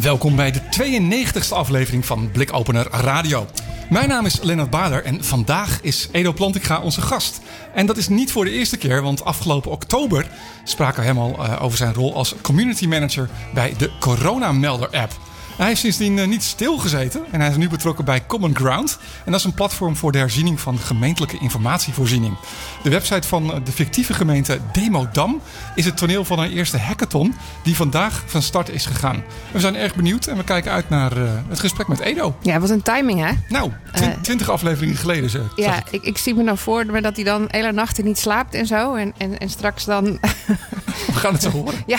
Welkom bij de 92e aflevering van Blikopener Radio. Mijn naam is Lennart Bader en vandaag is Edo Plantinga onze gast. En dat is niet voor de eerste keer, want afgelopen oktober spraken we hem al uh, over zijn rol als community manager bij de Corona Melder app. Hij heeft sindsdien uh, niet stilgezeten en hij is nu betrokken bij Common Ground. En dat is een platform voor de herziening van gemeentelijke informatievoorziening. De website van de fictieve gemeente Demodam is het toneel van een eerste hackathon die vandaag van start is gegaan. We zijn erg benieuwd en we kijken uit naar uh, het gesprek met Edo. Ja, wat een timing hè? Nou, twintig uh, afleveringen geleden zeg. Ja, ik. Ik, ik. zie me nou voor dat hij dan hele nachten niet slaapt en zo. En, en, en straks dan... we gaan het zo horen. ja,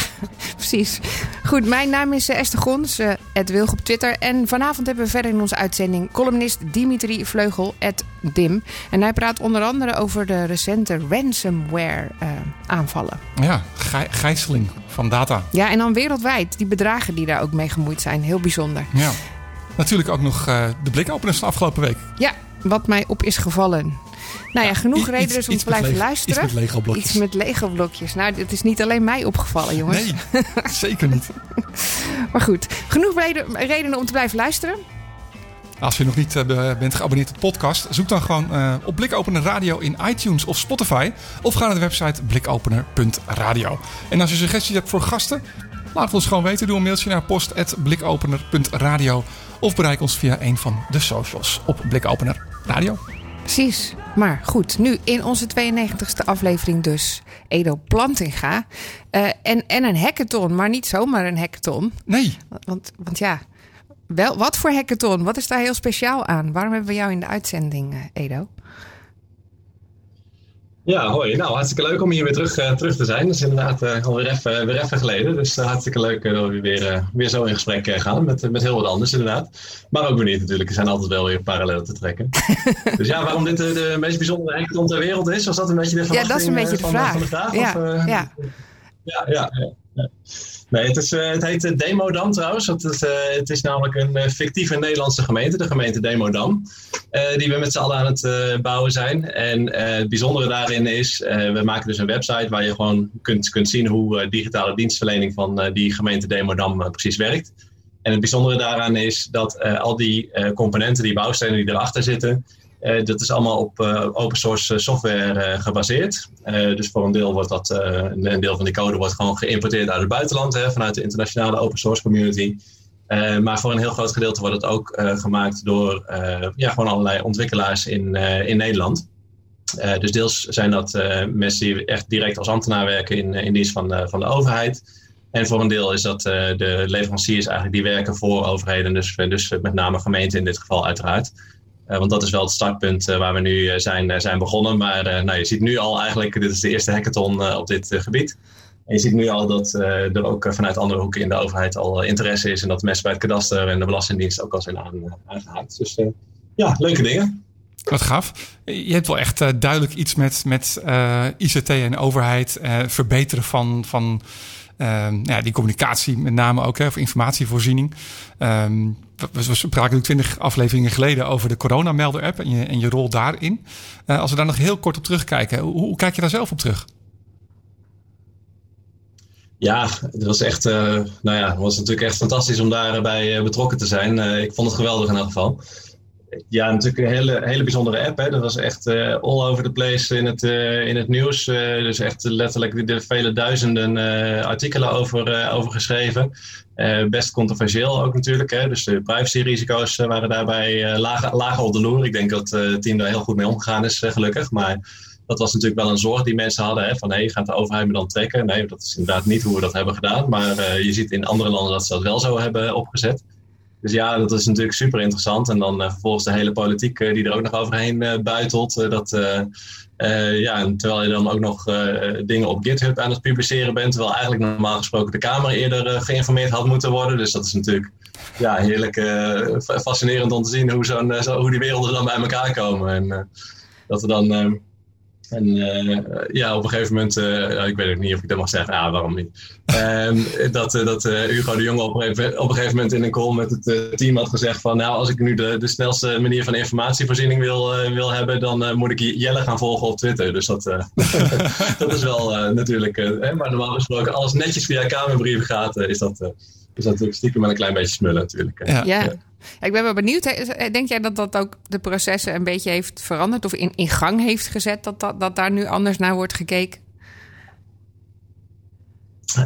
precies. Goed, mijn naam is Esther Gons, het Wilg op Twitter. En vanavond hebben we verder in onze uitzending columnist Dimitri Vleugel, Dim. En hij praat onder andere over de recente ransomware uh, aanvallen. Ja, gij gijzeling van data. Ja, en dan wereldwijd. Die bedragen die daar ook mee gemoeid zijn. Heel bijzonder. Ja. Natuurlijk ook nog uh, de blikopeners van afgelopen week. Ja, wat mij op is gevallen. Nou ja, genoeg redenen om te blijven luisteren. Iets met Lego-blokjes. Iets met Lego-blokjes. Nou, het is niet alleen mij opgevallen, jongens. Nee, zeker niet. maar goed, genoeg redenen om te blijven luisteren. Als je nog niet uh, bent geabonneerd op de podcast, zoek dan gewoon uh, op Blikopener Radio in iTunes of Spotify. Of ga naar de website blikopener.radio. En als je suggesties hebt voor gasten, laat het ons gewoon weten. Doe een mailtje naar post.blikopener.radio. Of bereik ons via een van de socials op Blikopener Radio. Precies. Maar goed, nu in onze 92e aflevering dus Edo Plantinga. Uh, en, en een hackathon, maar niet zomaar een hackathon. Nee. Want, want ja, wel, wat voor hackathon? Wat is daar heel speciaal aan? Waarom hebben we jou in de uitzending, Edo? Ja, hoi. Nou, hartstikke leuk om hier weer terug, uh, terug te zijn. Dat is inderdaad uh, alweer even, weer even geleden. Dus uh, hartstikke leuk dat we weer, weer zo in gesprek gaan met, met heel wat anders inderdaad. Maar ook niet natuurlijk. Er zijn altijd wel weer parallellen te trekken. dus ja, waarom dit de, meest bijzondere hackathon ter wereld is, was dat een beetje de vraag? Ja, dat is een beetje de van, vraag. Van de vraag ja, of, ja. ja, ja, ja. Nee, het, is, uh, het heet Demodam trouwens. Het is, uh, het is namelijk een fictieve Nederlandse gemeente, de gemeente Demodam. die we met z'n allen aan het bouwen zijn. En het bijzondere daarin is, we maken dus een website waar je gewoon kunt, kunt zien hoe digitale dienstverlening van die gemeente Demodam precies werkt. En het bijzondere daaraan is dat al die componenten, die bouwstenen die erachter zitten, uh, dat is allemaal op uh, open source software uh, gebaseerd. dus voor een deel wordt dat, een deel van die code wordt gewoon geïmporteerd uit het buitenland, hè, vanuit de internationale open source community. maar voor een heel groot gedeelte wordt het ook gemaakt door ja, gewoon allerlei ontwikkelaars in, in Nederland. dus deels zijn dat mensen die echt direct als ambtenaar werken in, in dienst van, van de overheid. En voor een deel is dat de leveranciers eigenlijk die werken voor overheden, dus, dus met name gemeenten in dit geval uiteraard. Uh, want dat is wel het startpunt uh, waar we nu uh, zijn, zijn begonnen. Maar nou, je ziet nu al eigenlijk, dit is de eerste hackathon op dit gebied. En je ziet nu al dat er ook vanuit andere hoeken in de overheid al interesse is. En dat mensen bij het kadaster en de Belastingdienst ook al zijn aan, aangehaakt. Dus ja, leuke dingen. Wat gaaf. Je hebt wel echt duidelijk iets met, met ICT en overheid. verbeteren van... van ja, die communicatie met name ook, hè, voor informatievoorziening. Um, we, spraken natuurlijk twintig afleveringen geleden over de coronamelder-app en je, en je rol daarin. Uh, als we daar nog heel kort op terugkijken, hoe, hoe, kijk je daar zelf op terug? Ja, het was echt, uh, nou ja, was natuurlijk echt fantastisch om daarbij betrokken te zijn. ik vond het geweldig in elk geval ja, natuurlijk een hele, hele bijzondere app. Hè. Dat was echt uh, all over the place in het, uh, in het nieuws. Uh, dus echt letterlijk de vele duizenden artikelen over, over geschreven. best controversieel ook natuurlijk. Hè. Dus de privacyrisico's waren daarbij lager, lager op de loer. Ik denk dat het team daar heel goed mee omgegaan is, gelukkig. Maar dat was natuurlijk wel een zorg die mensen hadden. Hè, van hey, gaat de overheid me dan trekken? Nee, dat is inderdaad niet hoe we dat hebben gedaan. Maar je ziet in andere landen dat ze dat wel zo hebben opgezet. Dus ja, dat is natuurlijk super interessant. En dan vervolgens de hele politiek die er ook nog overheen buitelt. dat, ja, en terwijl je dan ook nog dingen op GitHub aan het publiceren bent. Terwijl eigenlijk normaal gesproken de Kamer eerder geïnformeerd had moeten worden. Dus dat is natuurlijk ja, heerlijk fascinerend om te zien hoe, zo'n, zo, hoe die werelden dan bij elkaar komen. En dat er dan en uh, ja, op een gegeven moment, uh, ik weet ook niet of ik dat mag zeggen, ah, waarom niet? Um, dat uh, dat Hugo de Jonge op, op, een gegeven moment in een call met het team had gezegd van, nou, als ik nu de, de snelste manier van informatievoorziening wil, wil hebben, dan moet ik Jelle gaan volgen op Twitter. Dus dat, dat is wel natuurlijk, maar normaal gesproken, alles netjes via kamerbrieven gaat, is dat, is dat natuurlijk stiekem met een klein beetje smullen natuurlijk. ja. ja ik ben wel benieuwd. Denk jij dat dat ook de processen een beetje heeft veranderd of in, in gang heeft gezet? Dat, dat, dat daar nu anders naar wordt gekeken?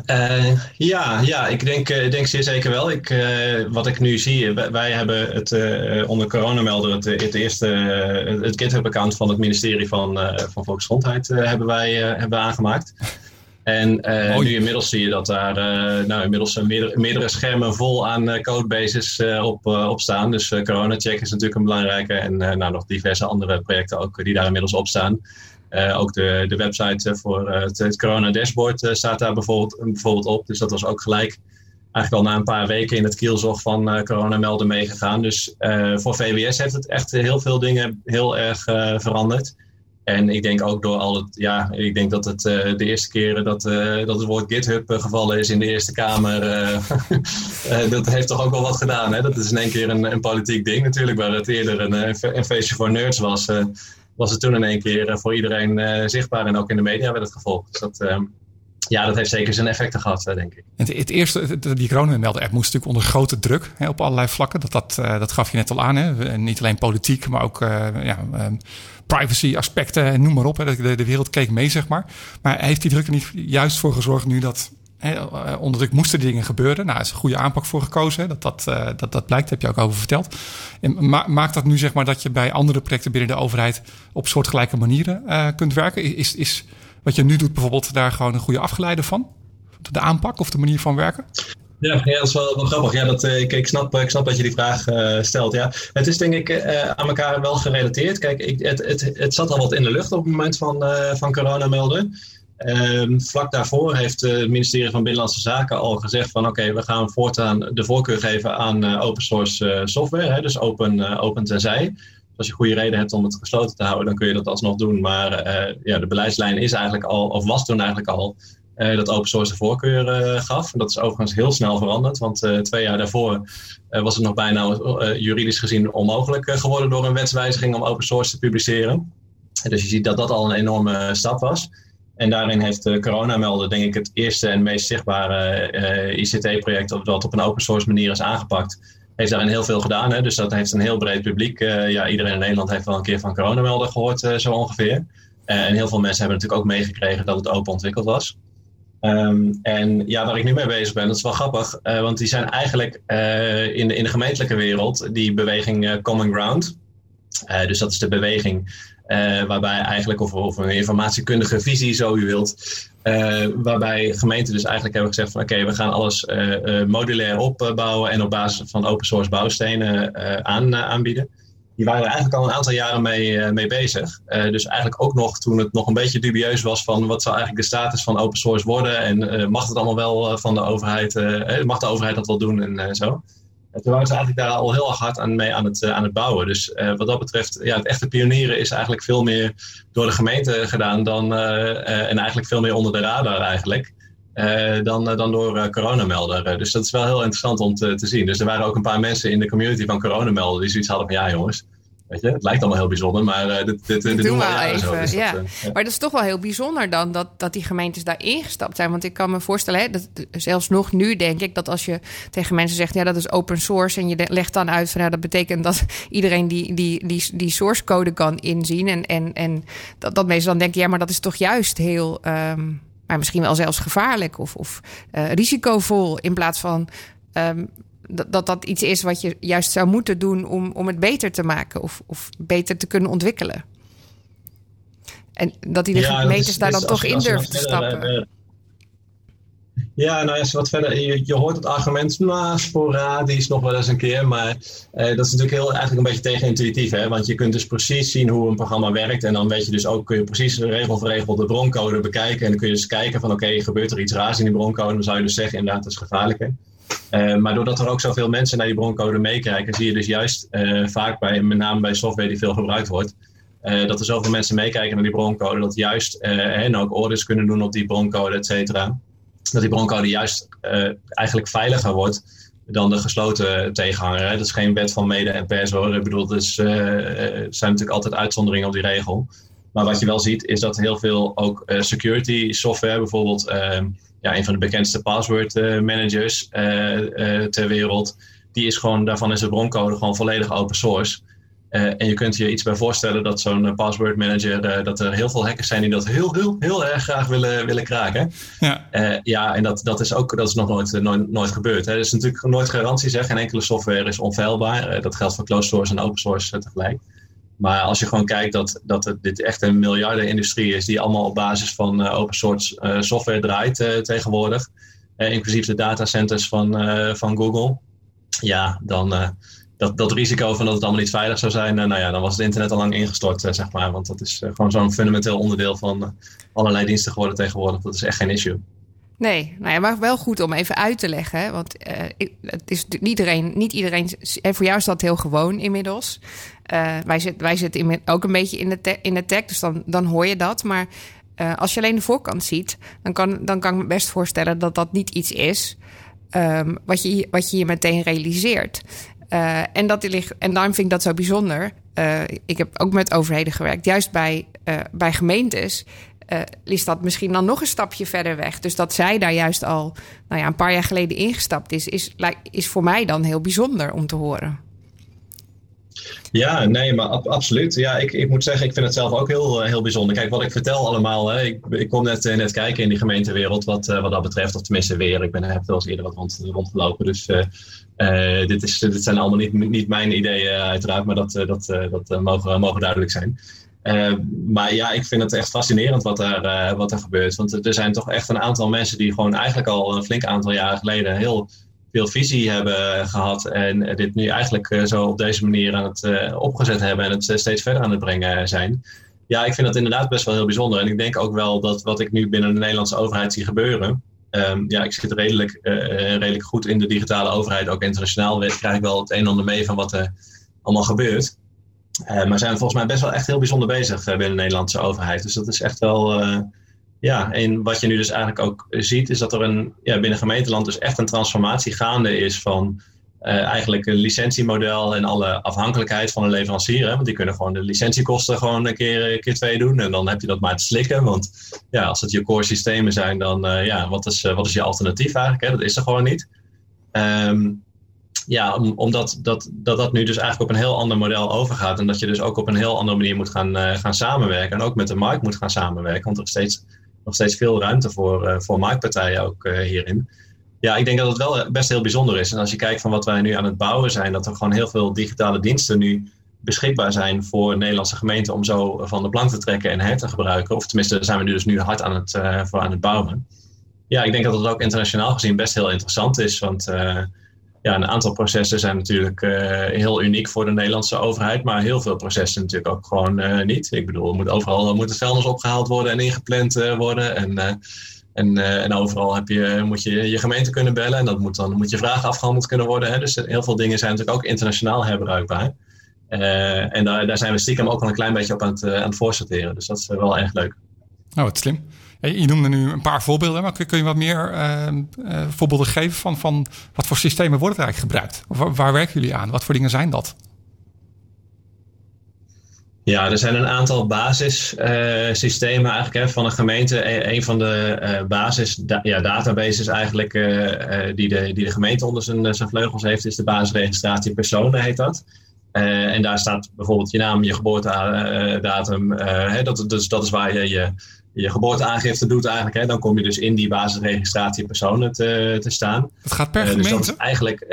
Uh, ja, ja, ik denk, denk zeer zeker wel. Ik, wat ik nu zie, wij, wij hebben het onder coronamelder het, het eerste het GitHub-account van het ministerie van, van Volksgezondheid hebben wij hebben aangemaakt. En uh, nu inmiddels zie je dat daar uh, nou, inmiddels meerdere, meerdere, schermen vol aan uh, codebases op, op staan. Dus CoronaCheck is natuurlijk een belangrijke. En nou, nog diverse andere projecten ook die daar inmiddels op staan. ook de, de website voor het, het, Corona Dashboard staat daar bijvoorbeeld, bijvoorbeeld op. Dus dat was ook gelijk eigenlijk al na een paar weken in het kielzog van corona melden meegegaan. Dus voor VWS heeft het echt heel veel dingen heel erg veranderd. En ik denk ook door al het, ja, ik denk dat het uh, de eerste keren dat, uh, dat het woord GitHub uh, gevallen is in de Eerste Kamer, dat heeft toch ook wel wat gedaan. Hè? Dat is in één keer een, een politiek ding natuurlijk, waar het eerder een, een feestje voor nerds was, was het toen in één keer voor iedereen zichtbaar en ook in de media werd het gevolgd. Dus dat, ehm, ja, dat heeft zeker zijn effecten gehad, denk ik. Het, het eerste, die coronamelder-app moest natuurlijk onder grote druk hè, op allerlei vlakken. Dat, dat, dat gaf je net al aan. Hè? Niet alleen politiek, maar ook ja, ehm, privacy aspecten en noem maar op. Hè. De, de wereld keek mee, zeg maar. Maar heeft die druk er niet juist voor gezorgd nu dat Hè, eh, onder druk moesten dingen gebeuren. Nou, is een goede aanpak voor gekozen. Dat, dat, uh, dat, dat blijkt, heb je ook over verteld. En maakt dat nu zeg maar dat je bij andere projecten binnen de overheid op soortgelijke manieren uh, kunt werken? Is, is wat je nu doet bijvoorbeeld daar gewoon een goede afgeleide van? De aanpak of de manier van werken? Ja, ja, dat is wel, grappig. Ja, dat, ik, ik, snap, ik snap dat je die vraag uh, stelt. Ja. Het is denk ik uh, aan elkaar wel gerelateerd. Kijk, ik, het, het, het zat al wat in de lucht op het moment van, van corona melden. Um, vlak daarvoor heeft het ministerie van Binnenlandse Zaken al gezegd van oké, we gaan voortaan de voorkeur geven aan open source software. Hè, dus open, open tenzij. Als je goede reden hebt om het gesloten te houden, dan kun je dat alsnog doen. Maar ja, de beleidslijn is eigenlijk al, of was toen eigenlijk al, uh, dat open source de voorkeur uh, gaf. Dat is overigens heel snel veranderd, want uh, twee jaar daarvoor was het nog bijna juridisch gezien onmogelijk geworden door een wetswijziging om open source te publiceren. Dus je ziet dat dat al een enorme stap was. En daarin heeft de Coronamelder, denk ik, het eerste en meest zichtbare ICT-project dat op een open source manier is aangepakt. Heeft daarin heel veel gedaan. Hè? Dus dat heeft een heel breed publiek. ja, iedereen in Nederland heeft wel een keer van Coronamelder gehoord, zo ongeveer. en heel veel mensen hebben natuurlijk ook meegekregen dat het open ontwikkeld was. Um, en ja, waar ik nu mee bezig ben, dat is wel grappig, uh, want die zijn eigenlijk uh, in, de, in de gemeentelijke wereld, die beweging uh, Common Ground. dus dat is de beweging waarbij eigenlijk, of, of een informatiekundige visie, zo u wilt, waarbij gemeenten dus eigenlijk hebben gezegd van oké, we gaan alles modulair opbouwen en op basis van open source bouwstenen aan, aanbieden die waren er eigenlijk al een aantal jaren mee, uh, mee bezig. Uh, dus eigenlijk ook nog toen het nog een beetje dubieus was van wat zou eigenlijk de status van open source worden en uh, mag het allemaal wel van de overheid, mag de overheid dat wel doen en zo. En toen waren ze eigenlijk daar al heel erg hard aan mee aan het, aan het bouwen. Dus wat dat betreft, ja, het echte pionieren is eigenlijk veel meer door de gemeente gedaan dan, en eigenlijk veel meer onder de radar eigenlijk. Uh, dan, uh, dan door uh, coronamelder. dus dat is wel heel interessant om te, te zien. Dus er waren ook een paar mensen in de community van coronamelder die zoiets hadden van ja jongens, Weet je, het lijkt allemaal heel bijzonder, maar dit, dit, dit, doen we wel even. Zo, dus ja. Dat, Maar dat is toch wel heel bijzonder dan dat, dat die gemeentes daar ingestapt zijn. Want ik kan me voorstellen, hè, dat, zelfs nog nu denk ik dat als je tegen mensen zegt, ja, dat is open source. En je legt dan uit van ja, dat betekent dat iedereen die, die, die, die source code kan inzien. En, en, en dat, dat mensen dan denken, ja, maar dat is toch juist heel. Um, maar misschien wel zelfs gevaarlijk of, of uh, risicovol. In plaats van um, dat, dat dat iets is wat je juist zou moeten doen om, om het beter te maken of, of beter te kunnen ontwikkelen. En dat die ja, gemeentes daar dan toch in durven te stappen. Ja, nou ja, wat verder. Je, hoort het argument, nou, sporadisch nog wel eens een keer. Maar eh, dat is natuurlijk heel, eigenlijk een beetje tegenintuïtief. Hè? Want je kunt dus precies zien hoe een programma werkt. En dan weet je dus ook, kun je precies regel voor regel de broncode bekijken. En dan kun je dus kijken van, oké, gebeurt er iets raars in die broncode? Dan zou je dus zeggen, inderdaad, dat is gevaarlijker. Uh, maar doordat er ook zoveel mensen naar die broncode meekijken, zie je dus juist uh, vaak bij, met name bij software die veel gebruikt wordt, uh, dat er zoveel mensen meekijken naar die broncode, dat juist en ook orders kunnen doen op die broncode, et cetera dat die broncode juist uh, eigenlijk veiliger wordt dan de gesloten tegenhanger. Dat is geen wet van mede en pers hoor. Ik bedoel, dus, uh, er zijn natuurlijk altijd uitzonderingen op die regel. Maar wat je wel ziet is dat heel veel ook security software, bijvoorbeeld ehm, ja, een van de bekendste password managers ter wereld, die is gewoon, daarvan is de broncode gewoon volledig open source. Uh, en je kunt je iets bij voorstellen dat zo'n uh, password manager, uh, dat er heel veel hackers zijn die dat heel, heel, heel erg graag willen, willen kraken. Ja, ja en dat, dat is ook dat is nog nooit, nooit, nooit gebeurd. Hè. Er is natuurlijk nooit garantie, zeg. Geen enkele software is onfeilbaar. dat geldt voor closed source en open source tegelijk. Maar als je gewoon kijkt dat, dat dit echt een miljardenindustrie is, die allemaal op basis van open source software draait tegenwoordig, inclusief de datacenters van, van Google, ja, dan dat, dat risico van dat het allemaal niet veilig zou zijn, eh, nou ja, dan was het internet al lang ingestort, eh, zeg maar. Want dat is eh, gewoon zo'n fundamenteel onderdeel van allerlei diensten geworden tegenwoordig. Dat is echt geen issue. Nee, nou ja, maar wel goed om even uit te leggen. Want het is niet iedereen, niet iedereen. En voor jou is dat heel gewoon inmiddels. wij, zitten, wij zitten ook een beetje in de, in de tech, dus dan, dan hoor je dat. Maar als je alleen de voorkant ziet, dan kan, dan kan ik me best voorstellen dat dat niet iets is. Um, wat, je, wat je je meteen realiseert. Uh, en, dat ligt, en daarom vind ik dat zo bijzonder. Uh, ik heb ook met overheden gewerkt. Juist bij, uh, bij gemeentes is dat misschien dan nog een stapje verder weg. Dus dat zij daar juist al nou ja, een paar jaar geleden ingestapt is, is, is voor mij dan heel bijzonder om te horen. Ja, nee, maar absoluut. Ja, ik, ik moet zeggen, ik vind het zelf ook heel, heel bijzonder. Kijk, wat ik vertel allemaal, hè, ik, ik kom net, net kijken in die gemeentewereld wat, wat dat betreft, of tenminste weer. Ik ben, heb wel eens eerder wat rond, rondgelopen, dus dit, is, dit zijn allemaal niet, niet mijn ideeën, uiteraard, maar dat, dat, dat mogen, mogen duidelijk zijn. Maar ja, ik vind het echt fascinerend wat er, wat er gebeurt. Want er zijn toch echt een aantal mensen die gewoon eigenlijk al een flink aantal jaren geleden heel veel visie hebben gehad. En dit nu eigenlijk zo op deze manier aan het opgezet hebben en het steeds verder aan het brengen zijn. Ja, ik vind dat inderdaad best wel heel bijzonder. En ik denk ook wel dat wat ik nu binnen de Nederlandse overheid zie gebeuren. Um, ja, ik zit redelijk, uh, redelijk goed in de digitale overheid, ook internationaal. Weet, krijg ik wel het een en ander mee van wat er allemaal gebeurt. Uh, maar zijn volgens mij best wel echt heel bijzonder bezig binnen de Nederlandse overheid. Dus dat is echt wel. ja, en wat je nu dus eigenlijk ook ziet, is dat er een, ja, binnen gemeenteland dus echt een transformatie gaande is van uh, eigenlijk een licentiemodel en alle afhankelijkheid van een leverancier. Hè? Want die kunnen gewoon de licentiekosten gewoon een keer, keer twee doen. En dan heb je dat maar te slikken. Want ja, als het je core systemen zijn, dan uh, ja, wat is, uh, wat is je alternatief eigenlijk? Hè? Dat is er gewoon niet. Um, ja, om, omdat dat, dat dat nu dus eigenlijk op een heel ander model overgaat. En dat je dus ook op een heel andere manier moet gaan, gaan samenwerken. En ook met de markt moet gaan samenwerken. Want er is steeds, nog steeds veel ruimte voor, voor marktpartijen ook hierin ja, ik denk dat het wel best heel bijzonder is. En als je kijkt van wat wij nu aan het bouwen zijn, dat er gewoon heel veel digitale diensten nu beschikbaar zijn voor Nederlandse gemeenten om zo van de plank te trekken en her te gebruiken. Of tenminste, zijn we nu dus nu hard aan het, uh, voor aan het bouwen. Ja, ik denk dat het ook internationaal gezien best heel interessant is. Want uh, ja, een aantal processen zijn natuurlijk heel uniek voor de Nederlandse overheid. Maar heel veel processen natuurlijk ook gewoon niet. Ik bedoel, moet overal moet het vuilnis opgehaald worden en ingepland worden. En en, uh, en overal heb je, moet je je gemeente kunnen bellen. En dat moet dan moet je vragen afgehandeld kunnen worden. Hè? Dus heel veel dingen zijn natuurlijk ook internationaal herbruikbaar. Uh, en daar, daar zijn we stiekem ook wel een klein beetje op aan het, uh, aan het voorsorteren. Dus dat is wel erg leuk. Oh, wat slim. Je noemde nu een paar voorbeelden, maar kun, je wat meer voorbeelden geven van, van wat voor systemen worden er eigenlijk gebruikt? Waar werken jullie aan? Wat voor dingen zijn dat? Ja, er zijn een aantal basissystemen uh, eigenlijk hè, van een gemeente. E-, een van de uh, basis da ja, databases eigenlijk uh, die, de, die de gemeente onder zijn, zijn vleugels heeft, is de basisregistratie personen heet dat. en daar staat bijvoorbeeld je naam, je geboortedatum. Hè, dat, dus dat is waar je je, je geboorteaangifte doet eigenlijk. Hè. Dan kom je dus in die basisregistratie personen te, te staan. Het gaat per gemeente? Dus dat is eigenlijk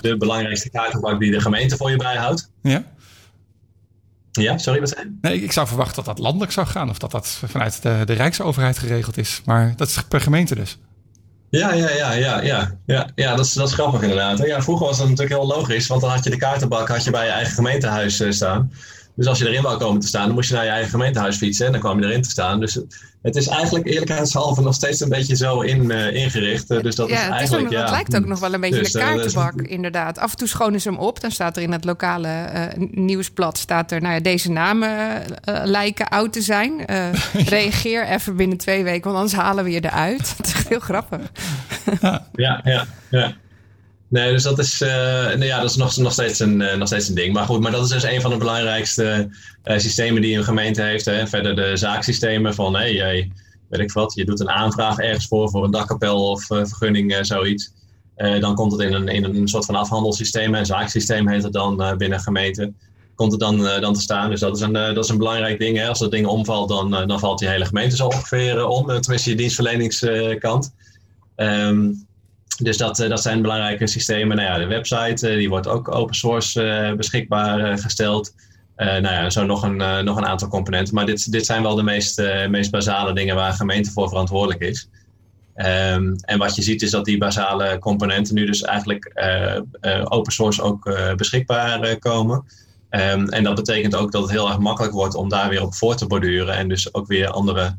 de belangrijkste kaartenbak die de gemeente voor je bijhoudt. Ja. Ja, sorry, wat zei Nee, ik zou verwachten dat dat landelijk zou gaan. Of dat dat vanuit de, de Rijksoverheid geregeld is. Maar dat is per gemeente dus. Ja, ja, ja, ja, ja, ja, ja dat, is, dat is grappig inderdaad. Ja, vroeger was dat natuurlijk heel logisch, want dan had je de kaartenbak had je bij je eigen gemeentehuis staan. Dus als je erin wou komen te staan, dan moest je naar je eigen gemeentehuis fietsen en dan kwam je erin te staan. Dus het is eigenlijk eerlijkheidshalve nog steeds een beetje zo in, uh, ingericht. Dus dat ja, is eigenlijk, het, ja, het lijkt ook nog wel een beetje dus, een uh, kaartenbak, inderdaad. Af en toe schonen ze hem op. Dan staat er in het lokale nieuwsblad... staat er, nou ja, deze namen lijken oud te zijn. reageer even binnen twee weken, want anders halen we je eruit. Het is heel grappig. ja, ja, ja. Nee, dus dat is, uh, nou ja, dat is nog, nog, steeds een, uh, nog steeds een ding. Maar goed, maar dat is dus een van de belangrijkste uh, systemen die een gemeente heeft. Hè. Verder de zaaksystemen van, hey, weet ik wat, je doet een aanvraag ergens voor, voor een dakkapel of vergunning, zoiets. dan komt het in een, in een soort van afhandelssysteem, een zaaksysteem heet het dan binnen gemeente. Komt het dan, dan te staan. Dus dat is een, dat is een belangrijk ding. Hè. Als dat ding omvalt, dan, dan valt die hele gemeente zo ongeveer om. tenminste, je dienstverleningskant. Um, dus dat, dat zijn belangrijke systemen. Nou ja, de website die wordt ook open source beschikbaar gesteld. nou ja, zo nog een, nog een aantal componenten. Maar dit, dit zijn wel de meest, meest basale dingen waar een gemeente voor verantwoordelijk is. Um, en wat je ziet is dat die basale componenten nu dus eigenlijk open source ook beschikbaar komen. Um, en dat betekent ook dat het heel erg makkelijk wordt om daar weer op voor te borduren. En dus ook weer andere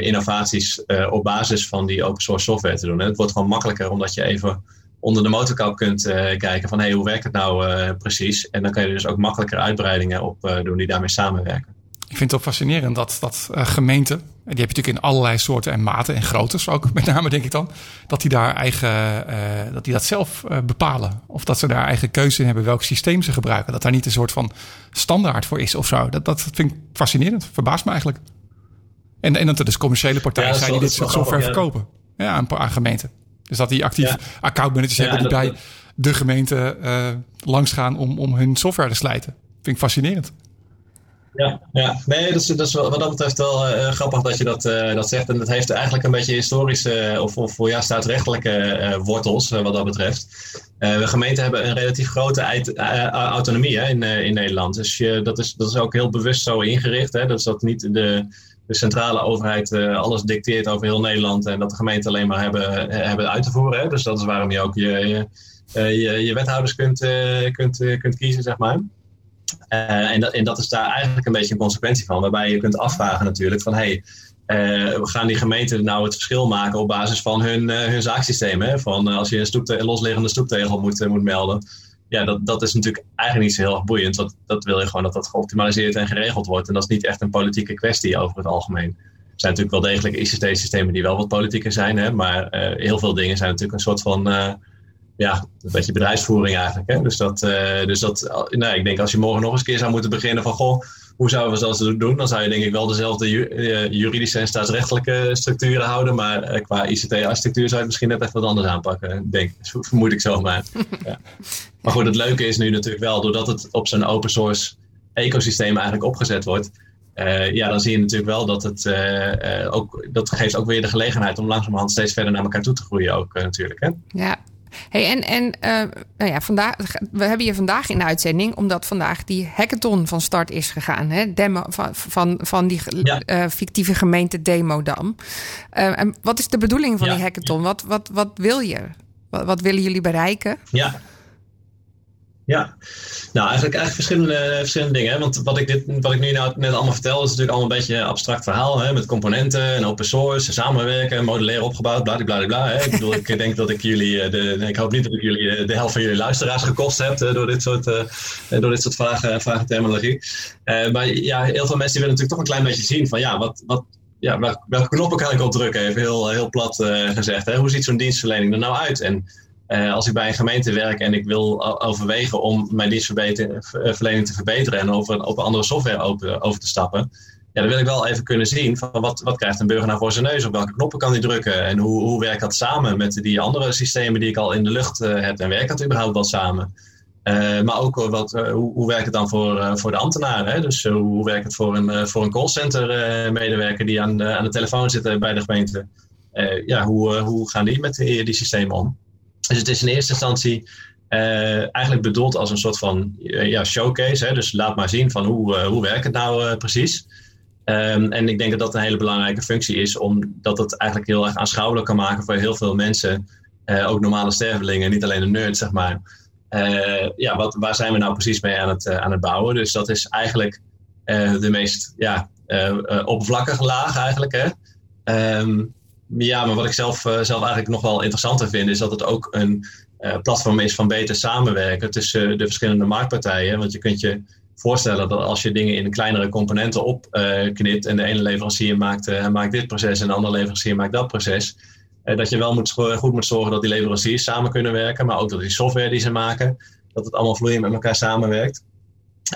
innovaties uh, op basis van die open source software te doen. En het wordt gewoon makkelijker omdat je even onder de motorkap kunt uh, kijken van hey, hoe werkt het nou precies? En dan kan je dus ook makkelijker uitbreidingen op doen die daarmee samenwerken. Ik vind het ook fascinerend dat, dat gemeenten, die heb je natuurlijk in allerlei soorten en maten en groottes ook met name denk ik dan, dat die daar eigen, dat die dat zelf bepalen. Of dat ze daar eigen keuze in hebben welk systeem ze gebruiken. Dat daar niet een soort van standaard voor is of zo. Dat, dat vind ik fascinerend, verbaast me eigenlijk. En, en dat er dus commerciële partijen ja, zijn die dit software ja. verkopen. Ja, aan, aan gemeenten. Dus dat die actief accountmanagers hebben die bij de gemeente uh, langsgaan om, om hun software te slijten. Vind ik fascinerend. Ja, ja. nee, dat is, dat is wat dat betreft wel uh, grappig dat je dat, uh, dat zegt. En dat heeft eigenlijk een beetje historische of, of ja, staatsrechtelijke uh, wortels wat dat betreft. we gemeenten hebben een relatief grote autonomie hè, in, in Nederland. Dus je, dat, is, dat is ook heel bewust zo ingericht. Hè, dus dat niet de, de centrale overheid uh, alles dicteert over heel Nederland en dat de gemeenten alleen maar hebben, hebben uit te voeren. Hè? Dus dat is waarom je ook je, je, je, je wethouders kunt, uh, kunt, uh, kunt kiezen, zeg maar. en, dat, en dat is daar eigenlijk een beetje een consequentie van, waarbij je kunt afvragen natuurlijk van hey, gaan die gemeenten nou het verschil maken op basis van hun, hun zaaksysteem? Hè? Van als je een, een losliggende stoeptegel moet, moet melden ja, dat, dat is natuurlijk eigenlijk niet zo heel erg boeiend. Want dat wil je gewoon dat dat geoptimaliseerd en geregeld wordt. En dat is niet echt een politieke kwestie over het algemeen. Er zijn natuurlijk wel degelijk ICT-systemen die wel wat politieker zijn. Hè, maar uh, heel veel dingen zijn natuurlijk een soort van... Uh, ja, een beetje bedrijfsvoering eigenlijk. Hè? Dus, dat, uh, dus dat, nou, ik denk als je morgen nog eens een keer zou moeten beginnen van... Goh, hoe zouden we dat doen? Dan zou je denk ik wel dezelfde juridische en staatsrechtelijke structuren houden. Maar qua ICT-architectuur zou je het misschien net even wat anders aanpakken. Denk, vermoed ik zo maar. ja. Maar goed, het leuke is nu natuurlijk wel, doordat het op zo'n open source ecosysteem eigenlijk opgezet wordt. Uh, ja, dan zie je natuurlijk wel dat het uh, uh, ook, dat geeft ook weer de gelegenheid om langzamerhand steeds verder naar elkaar toe te groeien ook natuurlijk. Hè? Ja, Hey, en en nou ja, vandaag, we hebben je vandaag in de uitzending, omdat vandaag die hackathon van start is gegaan. Hè? Demo, van, van, van die ja. fictieve gemeente Demodam. en wat is de bedoeling van ja. die hackathon? Wat, wat, wat wil je? Wat, wat willen jullie bereiken? Ja. Ja, nou eigenlijk, eigenlijk verschillende, verschillende dingen. Want wat ik, dit, wat ik nu nou net allemaal vertel is natuurlijk allemaal een beetje een abstract verhaal. Hè, met componenten en open source, samenwerken, modulair opgebouwd, bladibladibla. Hè. Ik bedoel, ik denk dat ik jullie, de, ik hoop niet dat ik jullie de helft van jullie luisteraars gekost heb door dit soort, door dit soort vragen. Uh, maar ja, heel veel mensen willen natuurlijk toch een klein beetje zien van ja, wat, wat, ja, welke knoppen kan ik op drukken? Even heel, heel plat gezegd. Hè. Hoe ziet zo'n dienstverlening er nou uit? En uh, als ik bij een gemeente werk en ik wil overwegen om mijn dienstverlening te verbeteren en over, op andere software over, te stappen, ja, dan wil ik wel even kunnen zien van wat, wat krijgt een burger nou voor zijn neus, op welke knoppen kan hij drukken en hoe, hoe werkt dat samen met die andere systemen die ik al in de lucht heb en werkt dat überhaupt wel samen. Maar ook wat, hoe, hoe werkt het dan voor, voor de ambtenaren? Hè? Dus hoe werkt het voor een, voor een callcenter medewerker die aan, aan de telefoon zit bij de gemeente? ja, hoe, hoe gaan die met die, die systemen om? Dus het is in eerste instantie uh, eigenlijk bedoeld als een soort van uh, ja, showcase. Hè? Dus laat maar zien van hoe, uh, hoe werkt het nou precies. Ehm, en ik denk dat dat een hele belangrijke functie is, omdat het eigenlijk heel erg aanschouwelijk kan maken voor heel veel mensen, ook normale stervelingen, niet alleen de nerds, zeg maar. ja, wat, waar zijn we nou precies mee aan het, aan het bouwen? Dus dat is eigenlijk de meest ja, oppervlakkige laag eigenlijk. Hè? Ehm, ja, maar wat ik zelf, zelf eigenlijk nog wel interessanter vind, is dat het ook een platform is van beter samenwerken tussen de verschillende marktpartijen. Want je kunt je voorstellen dat als je dingen in kleinere componenten opknipt en de ene leverancier maakt, maakt dit proces en de andere leverancier maakt dat proces, dat je wel moet, goed moet zorgen dat die leveranciers samen kunnen werken, maar ook dat die software die ze maken, dat het allemaal vloeiend met elkaar samenwerkt.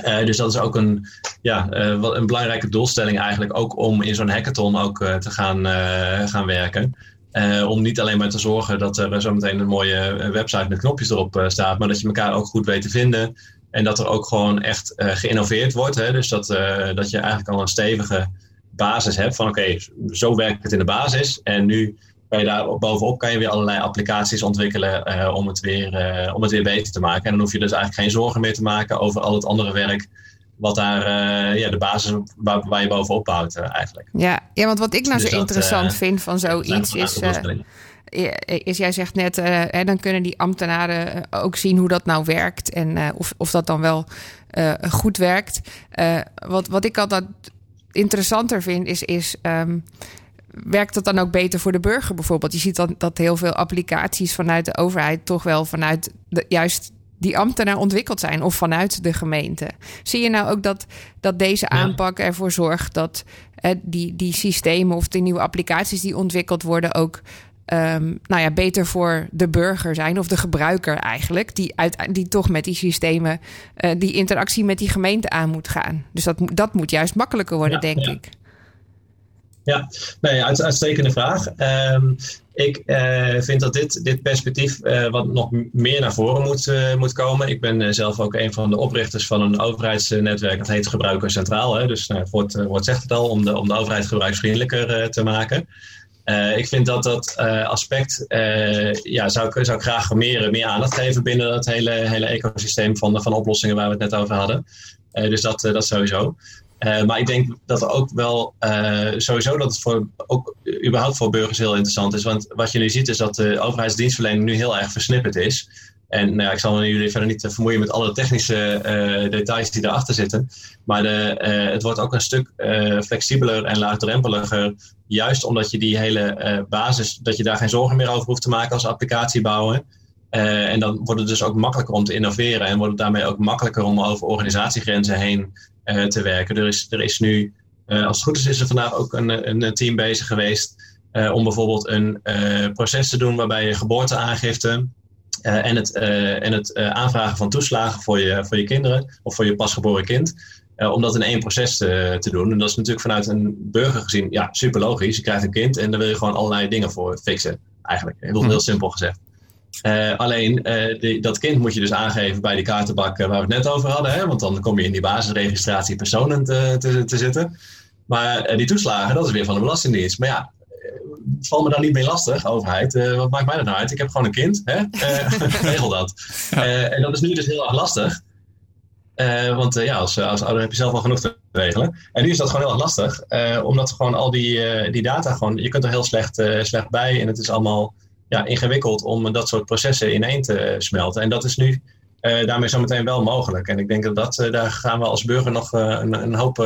Uh, dus dat is ook een, ja, een belangrijke doelstelling eigenlijk, ook om in zo'n hackathon ook te gaan, gaan werken. om niet alleen maar te zorgen dat er zometeen een mooie website met knopjes erop staat, maar dat je elkaar ook goed weet te vinden. En dat er ook gewoon echt geïnnoveerd wordt. Hè? Dus dat, dat je eigenlijk al een stevige basis hebt van oké, zo werkt het in de basis. En nu kan je daar bovenop kan je weer allerlei applicaties ontwikkelen uh, om, het weer, om het weer beter te maken. En dan hoef je dus eigenlijk geen zorgen meer te maken over al het andere werk wat daar ja, de basis waar, waar je bovenop bouwt eigenlijk. Ja, ja, want wat ik nou dus zo interessant vind van zoiets is is, jij zegt net, uh, hè, dan kunnen die ambtenaren eh, ook zien hoe dat nou werkt en uh, of, of dat dan wel uh, goed werkt. wat, wat ik altijd interessanter vind, is, is um, werkt dat dan ook beter voor de burger bijvoorbeeld? Je ziet dan dat heel veel applicaties vanuit de overheid toch wel vanuit de, juist die ambtenaar ontwikkeld zijn of vanuit de gemeente. Zie je nou ook dat, dat deze aanpak ervoor zorgt dat eh, die, die systemen of die nieuwe applicaties die ontwikkeld worden ook um, nou ja, beter voor de burger zijn, of de gebruiker eigenlijk, die, uit, die toch met die systemen uh, die interactie met die gemeente aan moet gaan. Dus dat, dat moet juist makkelijker worden, denk ja. ik. Ja, nee, uitstekende vraag. Um, ik uh, vind dat dit, dit perspectief uh, wat nog meer naar voren moet, uh, moet komen. Ik ben zelf ook een van de oprichters van een overheidsnetwerk. Dat heet Gebruiker Centraal. Hè? Dus nou, het woord, zegt het al, om de, om de overheid gebruiksvriendelijker te maken. Ik vind dat dat aspect, ja, zou, ik, zou ik graag meer, meer aandacht geven binnen dat hele, hele ecosysteem van, van oplossingen waar we het net over hadden. dus dat, dat sowieso. Maar ik denk dat er ook wel sowieso dat het voor, ook überhaupt voor burgers heel interessant is. Want wat je nu ziet is dat de overheidsdienstverlening nu heel erg versnipperd is. En nou ja, ik zal jullie verder niet vermoeien met alle technische uh, details die erachter zitten. Maar de, uh, het wordt ook een stuk uh, flexibeler en laagdrempeliger. Juist omdat je die hele basis, dat je daar geen zorgen meer over hoeft te maken als applicatie bouwen. en dan wordt het dus ook makkelijker om te innoveren. En wordt het daarmee ook makkelijker om over organisatiegrenzen heen te werken. Er is, er is nu, als het goed is, is er vandaag ook een, een team bezig geweest. om bijvoorbeeld een proces te doen waarbij je geboorteaangifte uh, en het, uh, en het uh, aanvragen van toeslagen voor je, voor je kinderen of voor je pasgeboren kind. om dat in één proces te, te doen. En dat is natuurlijk vanuit een burger gezien ja, super logisch. Je krijgt een kind en daar wil je gewoon allerlei dingen voor fixen. Eigenlijk, heel, heel simpel gezegd. Alleen die, dat kind moet je dus aangeven bij die kaartenbak waar we het net over hadden. Hè? Want dan kom je in die basisregistratie personen te, te, te zitten. Maar die toeslagen, dat is weer van de Belastingdienst. Maar ja, val me daar niet mee lastig, overheid. Wat maakt mij dat nou uit? Ik heb gewoon een kind. Hè? Regel dat. En dat is nu dus heel erg lastig. want ja, als, als ouder heb je zelf al genoeg te regelen. En nu is dat gewoon heel erg lastig. omdat gewoon al die, die data gewoon... Je kunt er heel slecht, slecht bij. En het is allemaal ja, ingewikkeld om dat soort processen ineen te smelten. En dat is nu daarmee zometeen wel mogelijk. En ik denk dat, dat daar gaan we als burger nog een, een hoop,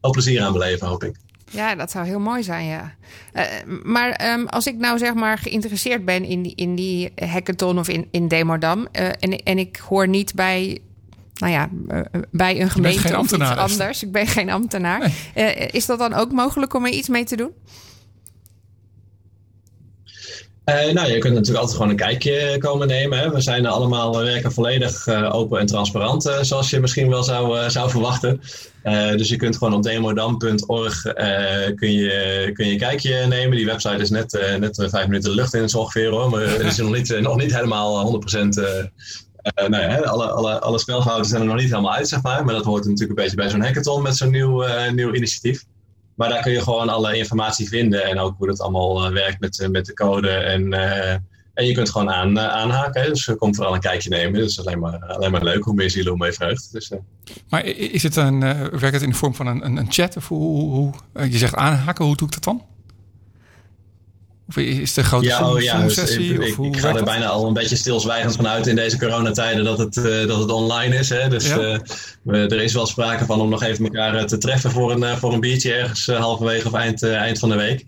hoop plezier aan beleven, hoop ik. Ja, dat zou heel mooi zijn, ja. Uh, maar um, als ik nou zeg maar geïnteresseerd ben in die, in die hackathon of in, in Demodam... Uh, en, en ik hoor niet bij, nou ja, uh, bij een gemeente of iets anders... ik ben geen ambtenaar... Nee. is dat dan ook mogelijk om er iets mee te doen? Uh, nou, je kunt natuurlijk altijd gewoon een kijkje komen nemen. Hè. We zijn allemaal werken volledig uh, open en transparant, uh, zoals je misschien wel zou, zou verwachten. dus je kunt gewoon op demodam.org kun je, kun je kijkje nemen. Die website is net, net vijf minuten lucht in ongeveer hoor. Maar het is nog niet, nog niet helemaal 100%. Uh, nou ja, alle, alle, alle zijn er nog niet helemaal uit, zeg maar. Maar dat hoort natuurlijk een beetje bij zo'n hackathon met zo'n nieuw, nieuw initiatief. Maar daar kun je gewoon alle informatie vinden en ook hoe dat allemaal uh, werkt met, met de code en, uh, En je kunt gewoon aan, aanhaken. Dus je komt vooral een kijkje nemen. Dus alleen maar, alleen maar leuk. Hoe meer zielen, hoe meer vreugd. Dus, maar is het een, werkt het in de vorm van een, een, een chat? Of hoe, hoe, je zegt aanhaken, hoe doe ik dat dan? Of is een grote ja, oh, ja, dus sessie? ik, ik, ga er bijna al een beetje stilzwijgend vanuit in deze coronatijden dat het, uh, dat het online is. Hè? Dus ja. uh, er is wel sprake van om nog even elkaar te treffen voor een, voor een biertje ergens halverwege of eind, eind van de week.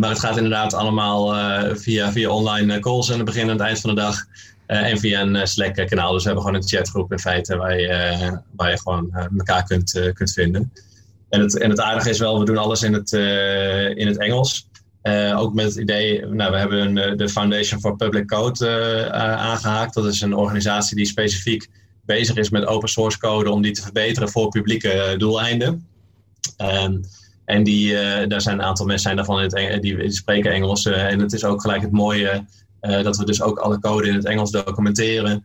maar het gaat inderdaad allemaal via, via online calls aan het begin en het eind van de dag. en via een Slack-kanaal. Dus we hebben gewoon een chatgroep in feite waar je, waar je gewoon elkaar kunt, kunt vinden. En het, en het aardige is wel, we doen alles in het, in het Engels. Uh, ook met het idee, nou, we hebben eh, de Foundation for Public Code uh, aangehaakt. Dat is een organisatie die specifiek bezig is met open source code om die te verbeteren voor publieke doeleinden. Um, en die, daar zijn een aantal mensen zijn daarvan in het die spreken Engels. en het is ook gelijk het mooie dat we dus ook alle code in het Engels documenteren.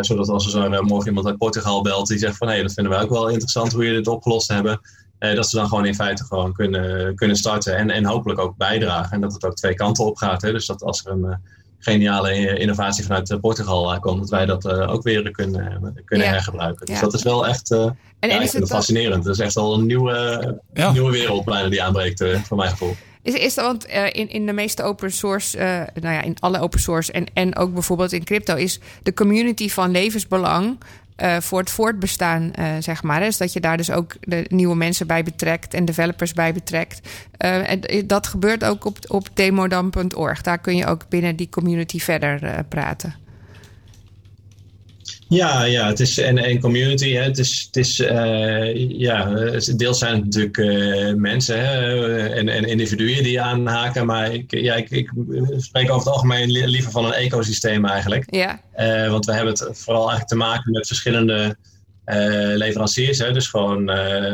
zodat als er zo morgen iemand uit Portugal belt die zegt van hé, dat vinden we ook wel interessant hoe jullie dit opgelost hebben. Uh, dat ze dan gewoon in feite gewoon kunnen, kunnen starten en, en hopelijk ook bijdragen. En dat het ook twee kanten op gaat. Hè? Dus dat als er een uh, geniale innovatie vanuit uh, Portugal komt, dat wij dat ook weer kunnen, kunnen hergebruiken. Dus dat is wel echt en, en ja, is het fascinerend. Dat is echt al een nieuwe, ja. nieuwe wereld bijna die aanbreekt, voor mijn gevoel. Is, is dat, want in, in de meeste open source, nou ja, in alle open source en, en ook bijvoorbeeld in crypto, is de community van levensbelang uh, voor het voortbestaan, uh, zeg maar. Dus dat je daar dus ook de nieuwe mensen bij betrekt en developers bij betrekt. Uh, en dat gebeurt ook op, op demodam.org. Daar kun je ook binnen die community verder praten. Ja, ja, het is en, en community. Hè, het is, het is uh, ja, deels zijn het natuurlijk uh, mensen hè, en, en individuen die aanhaken. Maar ik, ja, ik, ik spreek over het algemeen liever van een ecosysteem eigenlijk. Ja. Uh, want we hebben het vooral eigenlijk te maken met verschillende leveranciers. Hè, dus gewoon,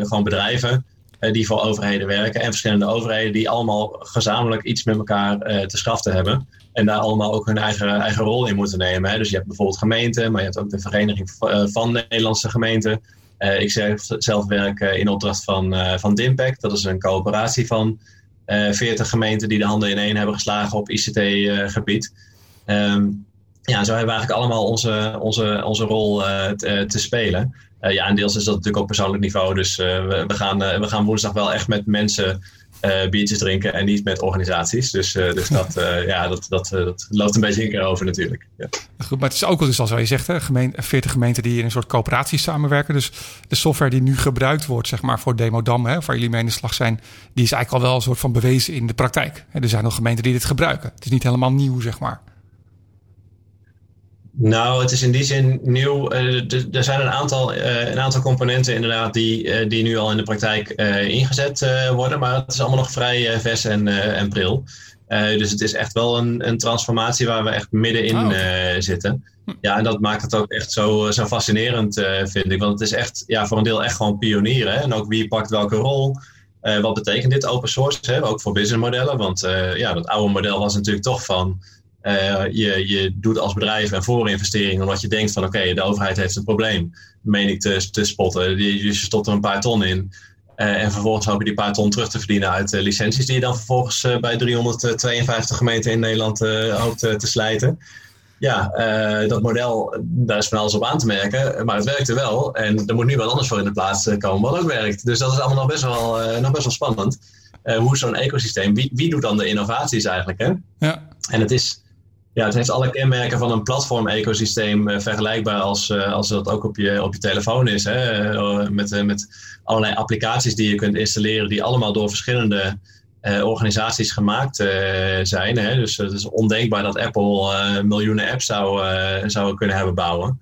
gewoon bedrijven die voor overheden werken. En verschillende overheden die allemaal gezamenlijk iets met elkaar te schaften hebben. En daar allemaal ook hun eigen, eigen rol in moeten nemen. Hè. Dus je hebt bijvoorbeeld gemeenten, maar je hebt ook de Vereniging eh, van Nederlandse Gemeenten. Uh, ik zelf, werk uh, in opdracht van, uh, van DIMPAC. Dat is een coöperatie van 40 gemeenten die de handen in één hebben geslagen op ICT-gebied. Um, ehm, ja, zo hebben we eigenlijk allemaal onze, onze, onze rol te, spelen. Ja, en deels is dat natuurlijk op persoonlijk niveau. Dus we, we, gaan, we gaan woensdag wel echt met mensen uh, biertjes drinken en niet met organisaties. Dus, uh, dus dat, uh, ja, dat, dat, dat loopt een beetje in keer over natuurlijk. Ja. Goed, maar het is ook wel dus zoals je zegt, hè, gemeente, 40 gemeenten die in een soort coöperatie samenwerken. Dus de software die nu gebruikt wordt, zeg maar, voor Demodam, hè, waar jullie mee in de slag zijn, die is eigenlijk al wel een soort van bewezen in de praktijk. Er zijn nog gemeenten die dit gebruiken. Het is niet helemaal nieuw, zeg maar. Nou, het is in die zin nieuw. Uh, er zijn een aantal, uh, een aantal componenten inderdaad die, uh, die nu al in de praktijk ingezet worden, maar het is allemaal nog vrij vers en, en pril. dus het is echt wel een, een transformatie waar we echt middenin oh, zitten. Ja, en dat maakt het ook echt zo, zo fascinerend, vind ik. Want het is echt ja, voor een deel echt gewoon pionieren. En ook wie pakt welke rol. wat betekent dit open source? Hè? Ook voor businessmodellen. Want ja, dat oude model was natuurlijk toch van uh, je, je doet als bedrijf een voorinvestering omdat je denkt van oké, de overheid heeft een probleem, meen ik te, te spotten. Je, je stopt er een paar ton in. Uh, en vervolgens hoop je die paar ton terug te verdienen uit uh, licenties die je dan vervolgens uh, bij 352 gemeenten in Nederland hoopt te slijten. Ja, dat model, daar is van alles op aan te merken, maar het werkte wel. En er moet nu wat anders voor in de plaats komen wat ook werkt. Dus dat is allemaal nog best wel, nog best wel spannend. hoe zo'n ecosysteem? Wie, wie doet dan de innovaties eigenlijk? Hè? Ja. En het is, ja, het heeft alle kenmerken van een platform-ecosysteem uh, vergelijkbaar als, uh, als dat ook op je, op je telefoon is. Hè? Uh, met, met allerlei applicaties die je kunt installeren, die allemaal door verschillende organisaties gemaakt zijn. Hè? Dus het is ondenkbaar dat Apple miljoenen apps zou, zou kunnen hebben bouwen.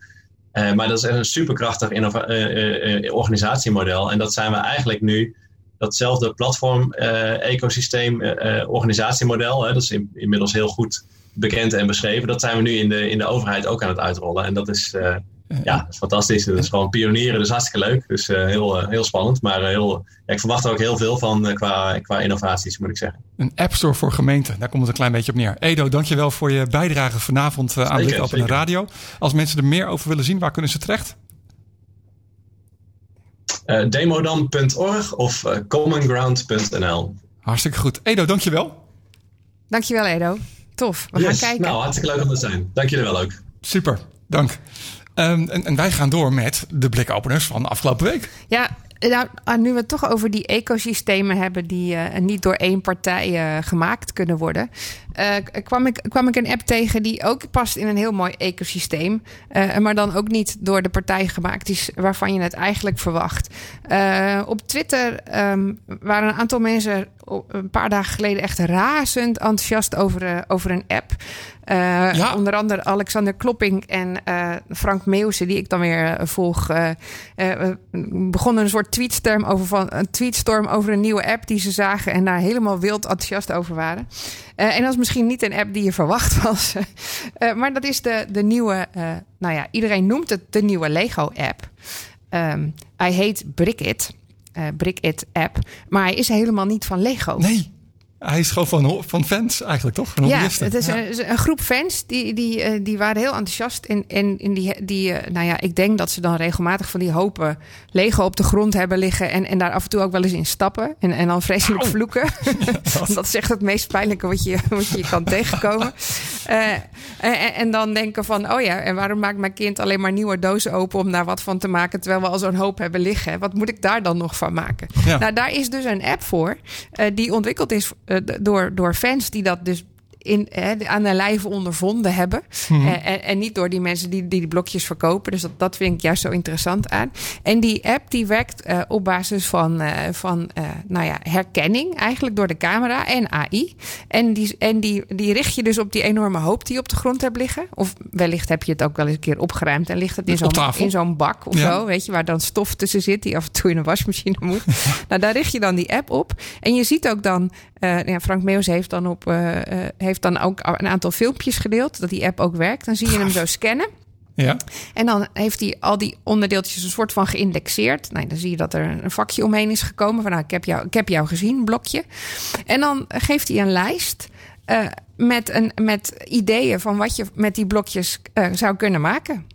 maar dat is een superkrachtig organisatiemodel. En dat zijn we eigenlijk nu datzelfde platform-ecosysteem, organisatiemodel. Hè? Dat is in, inmiddels heel goed bekend en beschreven. Dat zijn we nu in de, in de overheid ook aan het uitrollen. En dat is, uh, ja, dat is fantastisch. Dat is gewoon pionieren, dus hartstikke leuk. Dus uh, heel, uh, heel spannend. Maar heel, ja, ik verwacht er ook heel veel van qua, qua innovaties, moet ik zeggen. Een app store voor gemeenten, daar komt het een klein beetje op neer. Edo, dankjewel voor je bijdrage vanavond aan Blik op de radio. Als mensen er meer over willen zien, waar kunnen ze terecht? demodan.org of commonground.nl Hartstikke goed. Edo, dankjewel. Dankjewel, Edo. Tof. We Yes. gaan kijken. Nou, hartstikke leuk om te zijn. Dank jullie wel ook. Super, dank. Ehm, en, en wij gaan door met de blikopeners van de afgelopen week. Ja, nou, ah, nu we het toch over die ecosystemen hebben die eh, niet door één partij eh, gemaakt kunnen worden, eh, kwam, ik, kwam ik een app tegen die ook past in een heel mooi ecosysteem, eh, maar dan ook niet door de partij gemaakt is waarvan je het eigenlijk verwacht. Eh, op Twitter ehm, waren een aantal mensen een paar dagen geleden echt razend enthousiast over, over een app. Ja. Onder andere Alexander Klopping en Frank Meeuwse, die ik dan weer volg, begonnen een soort tweetstorm over, van, een tweetstorm over een nieuwe app die ze zagen en daar helemaal wild enthousiast over waren. En dat is misschien niet een app die je verwacht was, Eh, maar dat is de, de nieuwe, eh, nou ja, iedereen noemt het de nieuwe Lego-app. Ehm, hij heet Brickit, eh Brickit app, maar hij is helemaal niet van Lego. Nee, hij is gewoon van, van fans eigenlijk, toch? Van Ja, het is Ja. een, groep fans die, die, eh, die waren heel enthousiast. En, en, en die, die eh, nou ja, ik denk dat ze dan regelmatig van die hopen Lego op de grond hebben liggen. En, en daar af en toe ook wel eens in stappen. En, en dan vreselijk vloeken. dat is echt het meest pijnlijke wat je, wat je kan tegenkomen. Eh, en, en dan denken van, oh ja, en waarom maakt mijn kind alleen maar nieuwe dozen open om daar wat van te maken, terwijl we al zo'n hoop hebben liggen? Wat moet ik daar dan nog van maken? Ja. Nou, daar is dus een app voor, die ontwikkeld is d- door, door fans die dat dus in, hè, aan de lijve ondervonden hebben. Mhm. Eh, en, en niet door die mensen die die, die blokjes verkopen. Dus dat, dat vind ik juist zo interessant aan. En die app die werkt eh, op basis van, eh, van eh, nou ja, herkenning, eigenlijk door de camera en AI. En, die, en die, die richt je dus op die enorme hoop die je op de grond hebt liggen. Of wellicht heb je het ook wel eens een keer opgeruimd en ligt het in zo'n tafel. in zo'n bak of Ja. zo. Weet je, waar dan stof tussen zit die af en toe in een wasmachine moet. nou, daar richt je dan die app op. En je ziet ook dan, eh, ja, Frank Meeuws heeft dan, op, eh, eh, heeft dan ook een aantal filmpjes gedeeld, dat die app ook werkt. Dan zie je hem zo scannen. Ja. En dan heeft hij al die onderdeeltjes een soort van geïndexeerd. Nou, dan zie je dat er een vakje omheen is gekomen. Van nou, ik heb jou, ik heb jou gezien, blokje. En dan geeft hij een lijst met, een, met ideeën van wat je met die blokjes zou kunnen maken.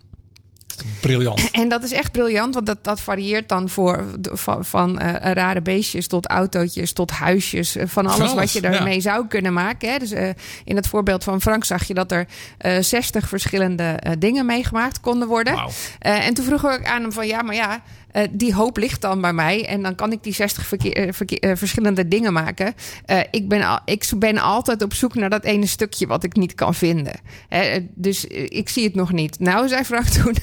Briljant. En dat is echt briljant, want dat, dat varieert dan voor, van, van eh, rare beestjes tot autootjes, tot huisjes. eh, Van alles, alles, wat je ja. ermee zou kunnen maken. Hè. Dus eh, in het voorbeeld van Frank zag je dat er eh 60 verschillende dingen meegemaakt konden worden. En toen vroeg ik aan hem van ja, maar ja, eh, die hoop ligt dan bij mij. En dan kan ik die 60 verkeer- eh, verkeer- eh, verschillende dingen maken. Ik, ben al, ik ben altijd op zoek naar dat ene stukje wat ik niet kan vinden. Dus ik zie het nog niet. Nou, zei Frank toen,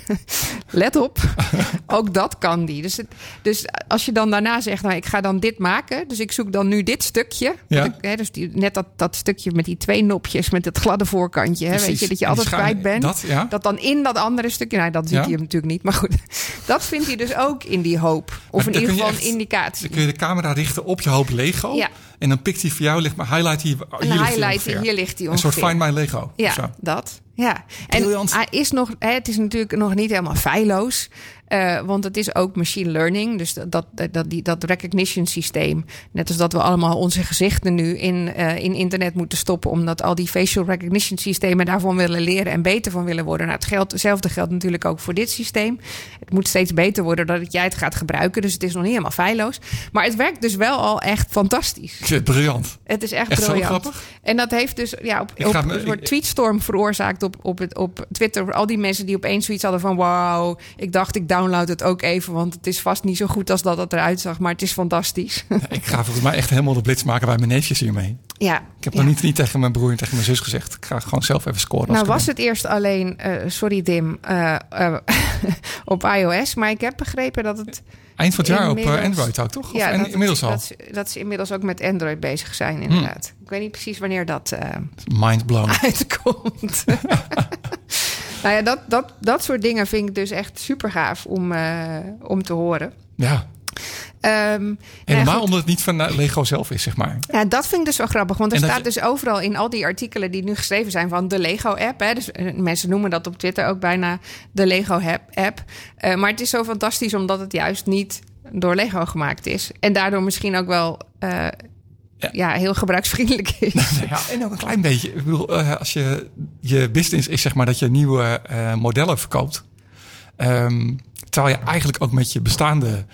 let op, ook dat kan die. Dus, het, dus als je dan daarna zegt, nou, ik ga dan dit maken. Dus ik zoek dan nu dit stukje. Ja. Ik- hè, dus die, net dat, dat stukje met die twee nopjes, met het gladde voorkantje. Hè, weet je, dat je altijd kwijt bent. dat, ja. Dat dan in dat andere stukje, nou, dat ziet Ja. hij hem natuurlijk niet. Maar goed, dat vindt hij dus ook in die hoop. Of Maar in ieder geval echt- een indicatie. Dan kun je de camera richten op je hoop Lego. Ja. En dan pikt hij voor jou, ligt maar highlight hier. hier Een ligt hij highlight, ongeveer. hier ligt hij Een soort. Find My Lego. Ja, dat. Ja. En Briljant. hij is nog, hè, het is natuurlijk nog niet helemaal feilloos. Eh, want het is ook machine learning. Dus dat, dat, dat, die, dat recognition systeem. Net als dat we allemaal onze gezichten nu in, eh, in internet moeten stoppen. Omdat al die facial recognition systemen daarvan willen leren en beter van willen worden. Nou, het geldt, hetzelfde geldt natuurlijk ook voor dit systeem. Het moet steeds beter worden dat jij het gaat gebruiken. Dus het is nog niet helemaal feilloos. Maar het werkt dus wel al echt fantastisch. Het briljant. Het is echt, Echt zo briljant. grappig? En dat heeft dus ja, op, me- een soort tweetstorm veroorzaakt op, op, het, op Twitter. Al die mensen die opeens zoiets hadden van... wauw, ik dacht ik download het ook even... want het is vast niet zo goed als dat het eruit zag... maar het is fantastisch. Ik ga volgens mij echt helemaal de blitz maken bij mijn neefjes hiermee. ja, Ik heb ja. nog niet, niet tegen mijn broer en tegen mijn zus gezegd. Ik ga gewoon zelf even scoren. Nou was het eerst alleen, eh, sorry Dim, eh, eh, op iOS... maar ik heb begrepen dat het... Eind van het jaar op Android ook, toch? Of Ja, en- dat, inmiddels al. Dat, ze- dat ze inmiddels ook met Android bezig zijn, inderdaad. Ik weet niet precies wanneer dat... Mind blown. uitkomt. Nou ja, dat, dat, dat soort dingen vind ik dus echt super gaaf om, eh, om te horen. Ja. Nou ja, Helemaal omdat het niet van eh, Lego zelf is, zeg maar. Ja, dat vind ik dus wel grappig. Want er staat dus overal in al die artikelen die nu geschreven zijn van de Lego-app. Dus eh, mensen noemen dat op Twitter ook bijna de Lego-app. Eh, maar het is zo fantastisch omdat het juist niet door Lego gemaakt is. En daardoor misschien ook wel ja. heel gebruiksvriendelijk is. Ja, en ook een klein beetje. Ik bedoel, eh, als je je business is, zeg maar, dat je nieuwe eh, modellen verkoopt. Ehm, terwijl je eigenlijk ook met je bestaande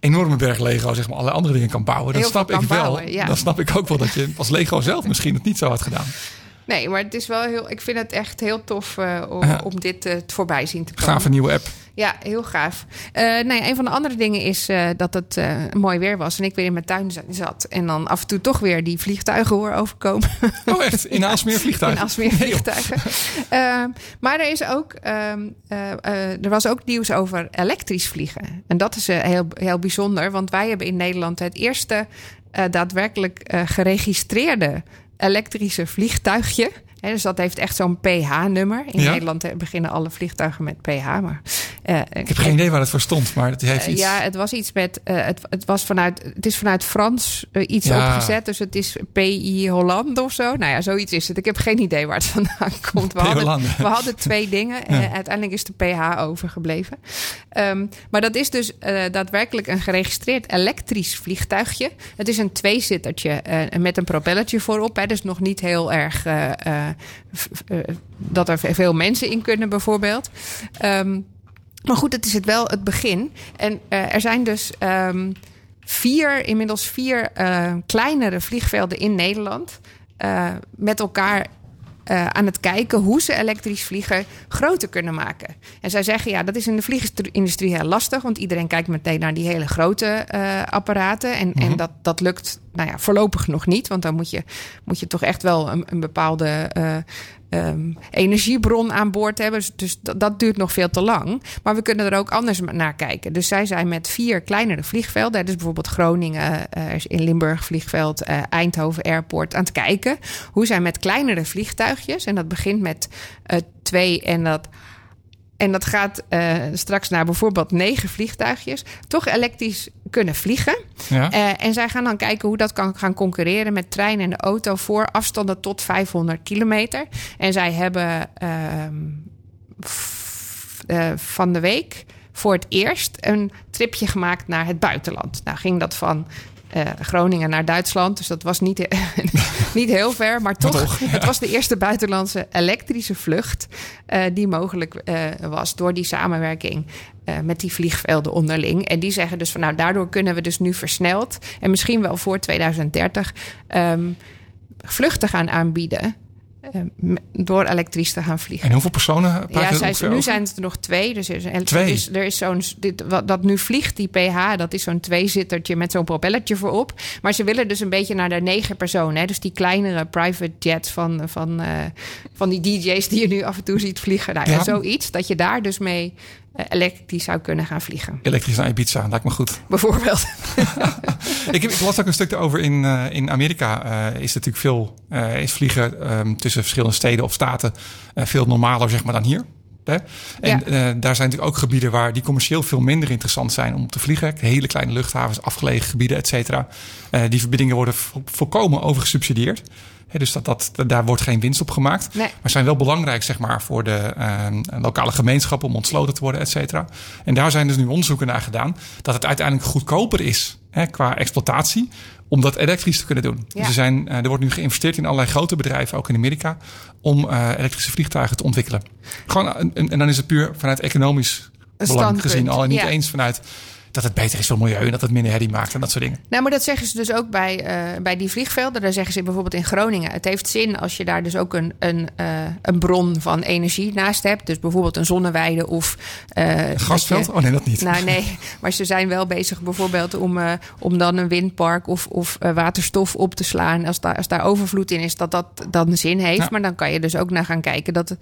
enorme berg Lego, zeg maar, alle andere dingen kan bouwen. Dan Heel snap ik wel. bouwen, ja. Dan snap ik ook wel dat je als Lego zelf misschien het niet zo had gedaan. Nee, maar het is wel heel. Ik vind het echt heel tof eh, om, om dit eh, voorbij zien te komen. Gave nieuwe app. Ja, heel gaaf. Eh nou ja, een van de andere dingen is eh, dat het eh, mooi weer was en ik weer in mijn tuin za- zat. En dan af en toe toch weer die vliegtuigen hoor overkomen. Oh, echt? In Aalsmeer vliegtuig? In Aalsmeer vliegtuigen. Maar er, is ook, ehm, eh, eh, er was ook nieuws over elektrisch vliegen. En dat is heel, heel bijzonder, want wij hebben in Nederland het eerste daadwerkelijk geregistreerde elektrische vliegtuigje. Dus dat heeft echt zo'n PH-nummer. In Ja. Nederland eh, beginnen alle vliegtuigen met PH. Maar, eh, Ik heb geen idee waar het voor stond, maar het heeft eh, iets. Ja, het was iets met. eh, het, het, was vanuit, het is vanuit Frans eh, iets Ja. opgezet. Dus het is PI Holland of zo. Nou ja, zoiets is het. Ik heb geen idee waar het vandaan komt. We, hadden, we hadden twee dingen. En uiteindelijk is de PH overgebleven. Ehm, maar dat is dus eh, daadwerkelijk een geregistreerd elektrisch vliegtuigje. Het is een tweezittertje eh, met een propellertje voorop. Hè, dus nog niet heel erg. eh, eh, eh, dat er veel mensen in kunnen, bijvoorbeeld. Ehm, maar goed, het is het wel het begin. En eh, er zijn dus ehm, vier, inmiddels vier eh, kleinere vliegvelden in Nederland. eh, met elkaar eh, aan het kijken hoe ze elektrisch vliegen groter kunnen maken. En zij zeggen, ja, dat is in de vliegindustrie heel lastig, want iedereen kijkt meteen naar die hele grote eh, apparaten. En, en dat, dat lukt nou ja, voorlopig nog niet, want dan moet je, moet je toch echt wel een, een bepaalde eh, ehm, energiebron aan boord hebben. Dus, dus dat, duurt nog veel te lang. Maar we kunnen er ook anders naar kijken. Dus zij zijn met vier kleinere vliegvelden, dus bijvoorbeeld Groningen, eh, in Limburg vliegveld, eh, Eindhoven Airport, aan het kijken hoe zij met kleinere vliegtuigjes, en dat begint met eh, twee en dat. En dat gaat straks naar bijvoorbeeld negen vliegtuigjes. Toch elektrisch kunnen vliegen. Ja. Eh, en zij gaan dan kijken hoe dat kan gaan concurreren met trein en de auto voor afstanden tot 500 kilometer. En zij hebben ehm, eh, van de week voor het eerst een tripje gemaakt naar het buitenland. Nou ging dat van eh, Groningen naar Duitsland. Dus dat was niet, niet heel ver. Maar toch, toch, ja. het was de eerste buitenlandse elektrische vlucht die mogelijk was door die samenwerking eh, met die vliegvelden onderling. En die zeggen dus van nou, daardoor kunnen we dus nu versneld en misschien wel voor 2030 ehm, vluchten gaan aanbieden. eh, door elektrisch te gaan vliegen. En hoeveel personen Ja, zij, nu over? zijn het er nog twee. Dus er is, Twee? er is zo'n. Dit, wat, dat nu vliegt, die PH, dat is zo'n tweezittertje met zo'n propellertje voorop. Maar ze willen dus een beetje naar de negen personen. Hè? Dus die kleinere private jets van, van, eh, van die DJ's die je nu af en toe ziet vliegen. Nou, ja. Zoiets. Dat je daar dus mee elektrisch zou kunnen gaan vliegen. Elektrisch naar Ibiza, lijkt me goed. Bijvoorbeeld. ik, heb, ik las ook een stuk erover in, eh, in Amerika. eh, is natuurlijk veel eh, is vliegen ehm, tussen verschillende steden of staten eh, veel normaler zeg maar, dan hier. Hè? En Ja. eh, daar zijn natuurlijk ook gebieden waar die commercieel veel minder interessant zijn om te vliegen. Hele kleine luchthavens, afgelegen gebieden, et cetera. Eh, die verbindingen worden vo- volkomen overgesubsidieerd. Dus dat, dat, daar wordt geen winst op gemaakt. Nee. Maar zijn wel belangrijk zeg maar, voor de ehm, lokale gemeenschap om ontsloten te worden, et cetera. En daar zijn dus nu onderzoeken naar gedaan dat het uiteindelijk goedkoper is hè, qua exploitatie om dat elektrisch te kunnen doen. Ja. Dus er, zijn, eh, er wordt nu geïnvesteerd in allerlei grote bedrijven, ook in Amerika, om eh, elektrische vliegtuigen te ontwikkelen. Gewoon, en, dan is het puur vanuit economisch belang gezien al en niet ja. eens vanuit dat het beter is voor het milieu en dat het minder herrie maakt en dat soort dingen. Nou, maar dat zeggen ze dus ook bij, eh, bij die vliegvelden. Daar zeggen ze bijvoorbeeld in Groningen. Het heeft zin als je daar dus ook een, een, eh, een bron van energie naast hebt. Dus bijvoorbeeld een zonneweide of... dat Gasveld? je- Oh nee, dat niet. Nou nee, maar ze zijn wel bezig bijvoorbeeld om, om dan een windpark of, of waterstof op te slaan. Als daar, als daar overvloed in is, dat dat dan zin heeft. Ja. Maar dan kan je dus ook naar gaan kijken dat,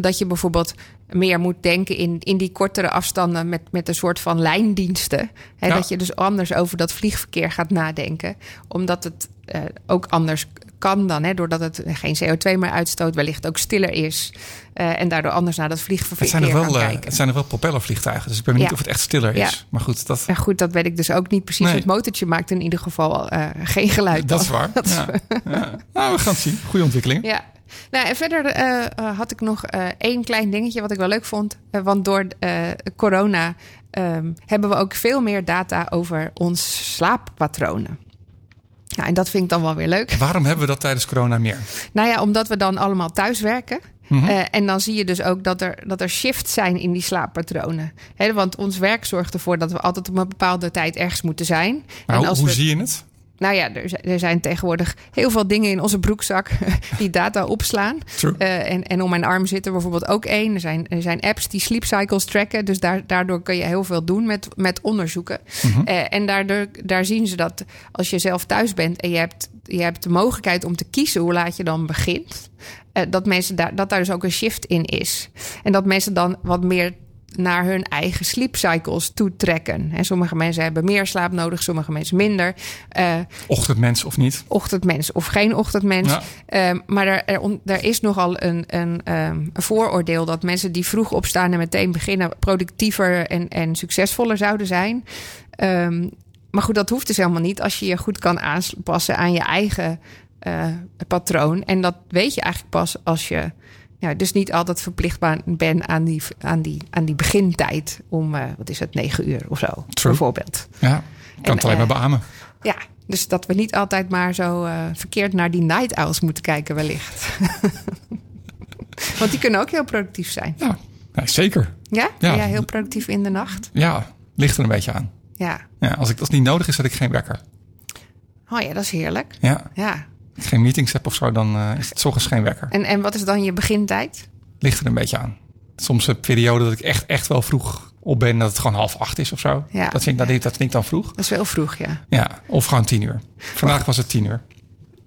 dat je bijvoorbeeld meer moet denken in, in die kortere afstanden met, met een soort van lijndiensten. Hè, Ja. Dat je dus anders over dat vliegverkeer gaat nadenken. Omdat het eh, ook anders kan dan, hè, doordat het geen CO2 meer uitstoot, wellicht ook stiller is. eh, en daardoor anders naar dat het vliegverkeer zijn, nog gaan wel, eh, kijken. het zijn nog wel propellervliegtuigen, dus ik ben benieuwd Ja. of het echt stiller Ja. is. Maar goed, dat, Ja, goed, dat weet ik dus ook niet precies. Nee. Het motortje maakt in ieder geval geen geluid. dat is waar. Ja. Ja. Nou, we gaan het zien. Goede ontwikkelingen. Ja. Nou, en verder eh, eh, had ik nog eh, één klein dingetje wat ik wel leuk vond. Want door corona ehm, hebben we ook veel meer data over ons slaappatronen. Nou, en dat vind ik dan wel weer leuk. Waarom hebben we dat tijdens corona meer? Nou ja, omdat we dan allemaal thuis werken. Eh, en dan zie je dus ook dat er, dat er shifts zijn in die slaappatronen. Want ons werk zorgt ervoor dat we altijd op een bepaalde tijd ergens moeten zijn. Maar en hoe, als hoe we, zie je het? Nou ja, er, zi- er zijn tegenwoordig heel veel dingen in onze broekzak die data opslaan. Eh, en, en om mijn arm zit er bijvoorbeeld ook één. Er zijn, er zijn apps die sleep cycles tracken. Dus daar, daardoor kun je heel veel doen met, met onderzoeken. Eh, en daardoor, daar zien ze dat als je zelf thuis bent en je hebt, je hebt de mogelijkheid om te kiezen hoe laat je dan begint. eh, dat, mensen daar, dat daar dus ook een shift in is. En dat mensen dan wat meer naar hun eigen sleep cycles toe trekken. En sommige mensen hebben meer slaap nodig, sommige mensen minder. Eh, Ochtendmens of niet? ochtendmens of geen ochtendmens. Ja. Ehm, maar er, er, er is nogal een, een, ehm, een vooroordeel dat mensen die vroeg opstaan en meteen beginnen productiever en, en succesvoller zouden zijn. Ehm, maar goed, dat hoeft dus helemaal niet als je je goed kan aanpassen aan je eigen eh, patroon. En dat weet je eigenlijk pas als je ja, dus niet altijd verplicht bent aan die, aan die, aan die begintijd om, eh, wat is het, negen uur of zo, bijvoorbeeld. Ja, kan En, het alleen maar eh, beamen. Ja, dus dat we niet altijd maar zo eh, verkeerd naar die night owls moeten kijken, wellicht. Want die kunnen ook heel productief zijn. Ja, zeker. Ja? Ja. Ben jij heel productief in de nacht? Ja, ligt er een beetje aan. Ja. Ja, als, ik, als het niet nodig is, zet ik geen wekker. Oh ja, dat is heerlijk. Ja, Ja. Geen meetings heb of zo, dan eh, is het 's ochtends geen wekker. En, en wat is dan je begintijd? Ligt er een beetje aan. Soms een periode dat ik echt, echt wel vroeg op ben, dat het gewoon half acht is of zo. Ja. Dat, vind ik, dat, dat vind ik dan vroeg. Dat is wel vroeg, ja. Ja, of gewoon tien uur. Vandaag was het tien uur.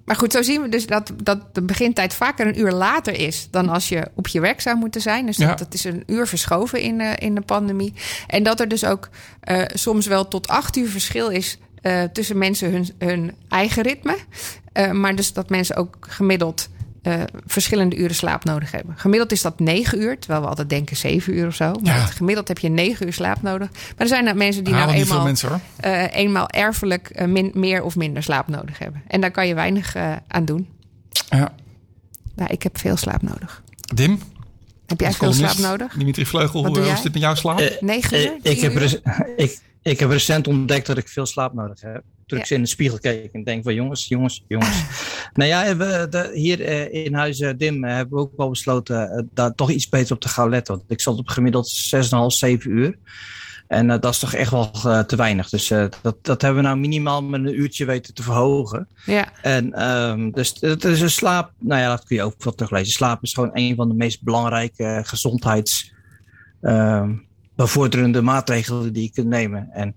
Maar goed, zo zien we dus dat, dat de begintijd vaker een uur later is dan als je op je werk zou moeten zijn. Dus Ja. dat, dat is een uur verschoven in, de in de pandemie. En dat er dus ook eh, soms wel tot acht uur verschil is eh, tussen mensen hun, hun eigen ritme. Eh, maar dus dat mensen ook gemiddeld eh, verschillende uren slaap nodig hebben. Gemiddeld is dat negen uur, terwijl we altijd denken zeven uur of zo. Maar Ja. gemiddeld heb je negen uur slaap nodig. Maar er zijn er mensen die nou eenmaal mensen hoor. eh, eenmaal erfelijk min- meer of minder slaap nodig hebben. En daar kan je weinig aan doen. Ja. Nou, ik heb veel slaap nodig. Dim, Heb jij veel slaap nodig? Dimitri Vleugel, hoe is dit met jouw slaap? Eh, Negen Eh, uur? ik, heb uur? ik, ik heb recent ontdekt dat ik veel slaap nodig heb. Toen ik Ja. ze in de spiegel keek en denk van jongens, jongens, jongens. nou ja, we, de, hier eh, in huis eh, Dim eh, hebben we ook wel besloten daar toch iets beter op te gaan letten. Want ik zat op gemiddeld 6,5, 7 uur. En dat is toch echt wel te weinig. Dus dat, dat hebben we nou minimaal met een uurtje weten te verhogen. Ja, En ehm, dus het is een slaap. Nou ja, dat kun je ook wel teruglezen. Slaap is gewoon een van de meest belangrijke gezondheids. ehm, bevorderende maatregelen die je kunt nemen. En,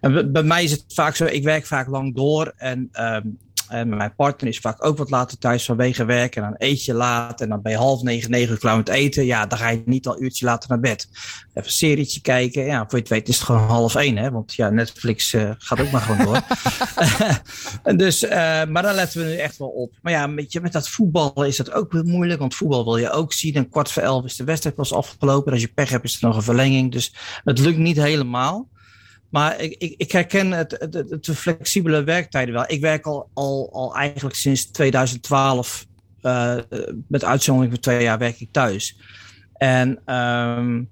en bij- mij is het vaak zo, ik werk vaak lang door en, ehm, en mijn partner is vaak ook wat later thuis vanwege werk en dan eet je laat en dan ben je half negen, negen klaar met eten. Ja, dan ga je niet al een uurtje later naar bed. Even een serietje kijken. Ja, voor je het weet is het gewoon half één, hè? Want ja, Netflix eh, gaat ook maar gewoon door. Dus, eh, maar daar letten we nu echt wel op. Maar ja, met, je, met dat voetballen is dat ook weer moeilijk. Want voetbal wil je ook zien. En kwart voor elf is de wedstrijd pas afgelopen. En als je pech hebt, is er nog een verlenging. Dus het lukt niet helemaal. Maar ik, ik, ik herken het, het, flexibele werktijden wel. Ik werk al, al, al eigenlijk sinds 2012. eh, met uitzondering van twee jaar werk ik thuis. En, ehm,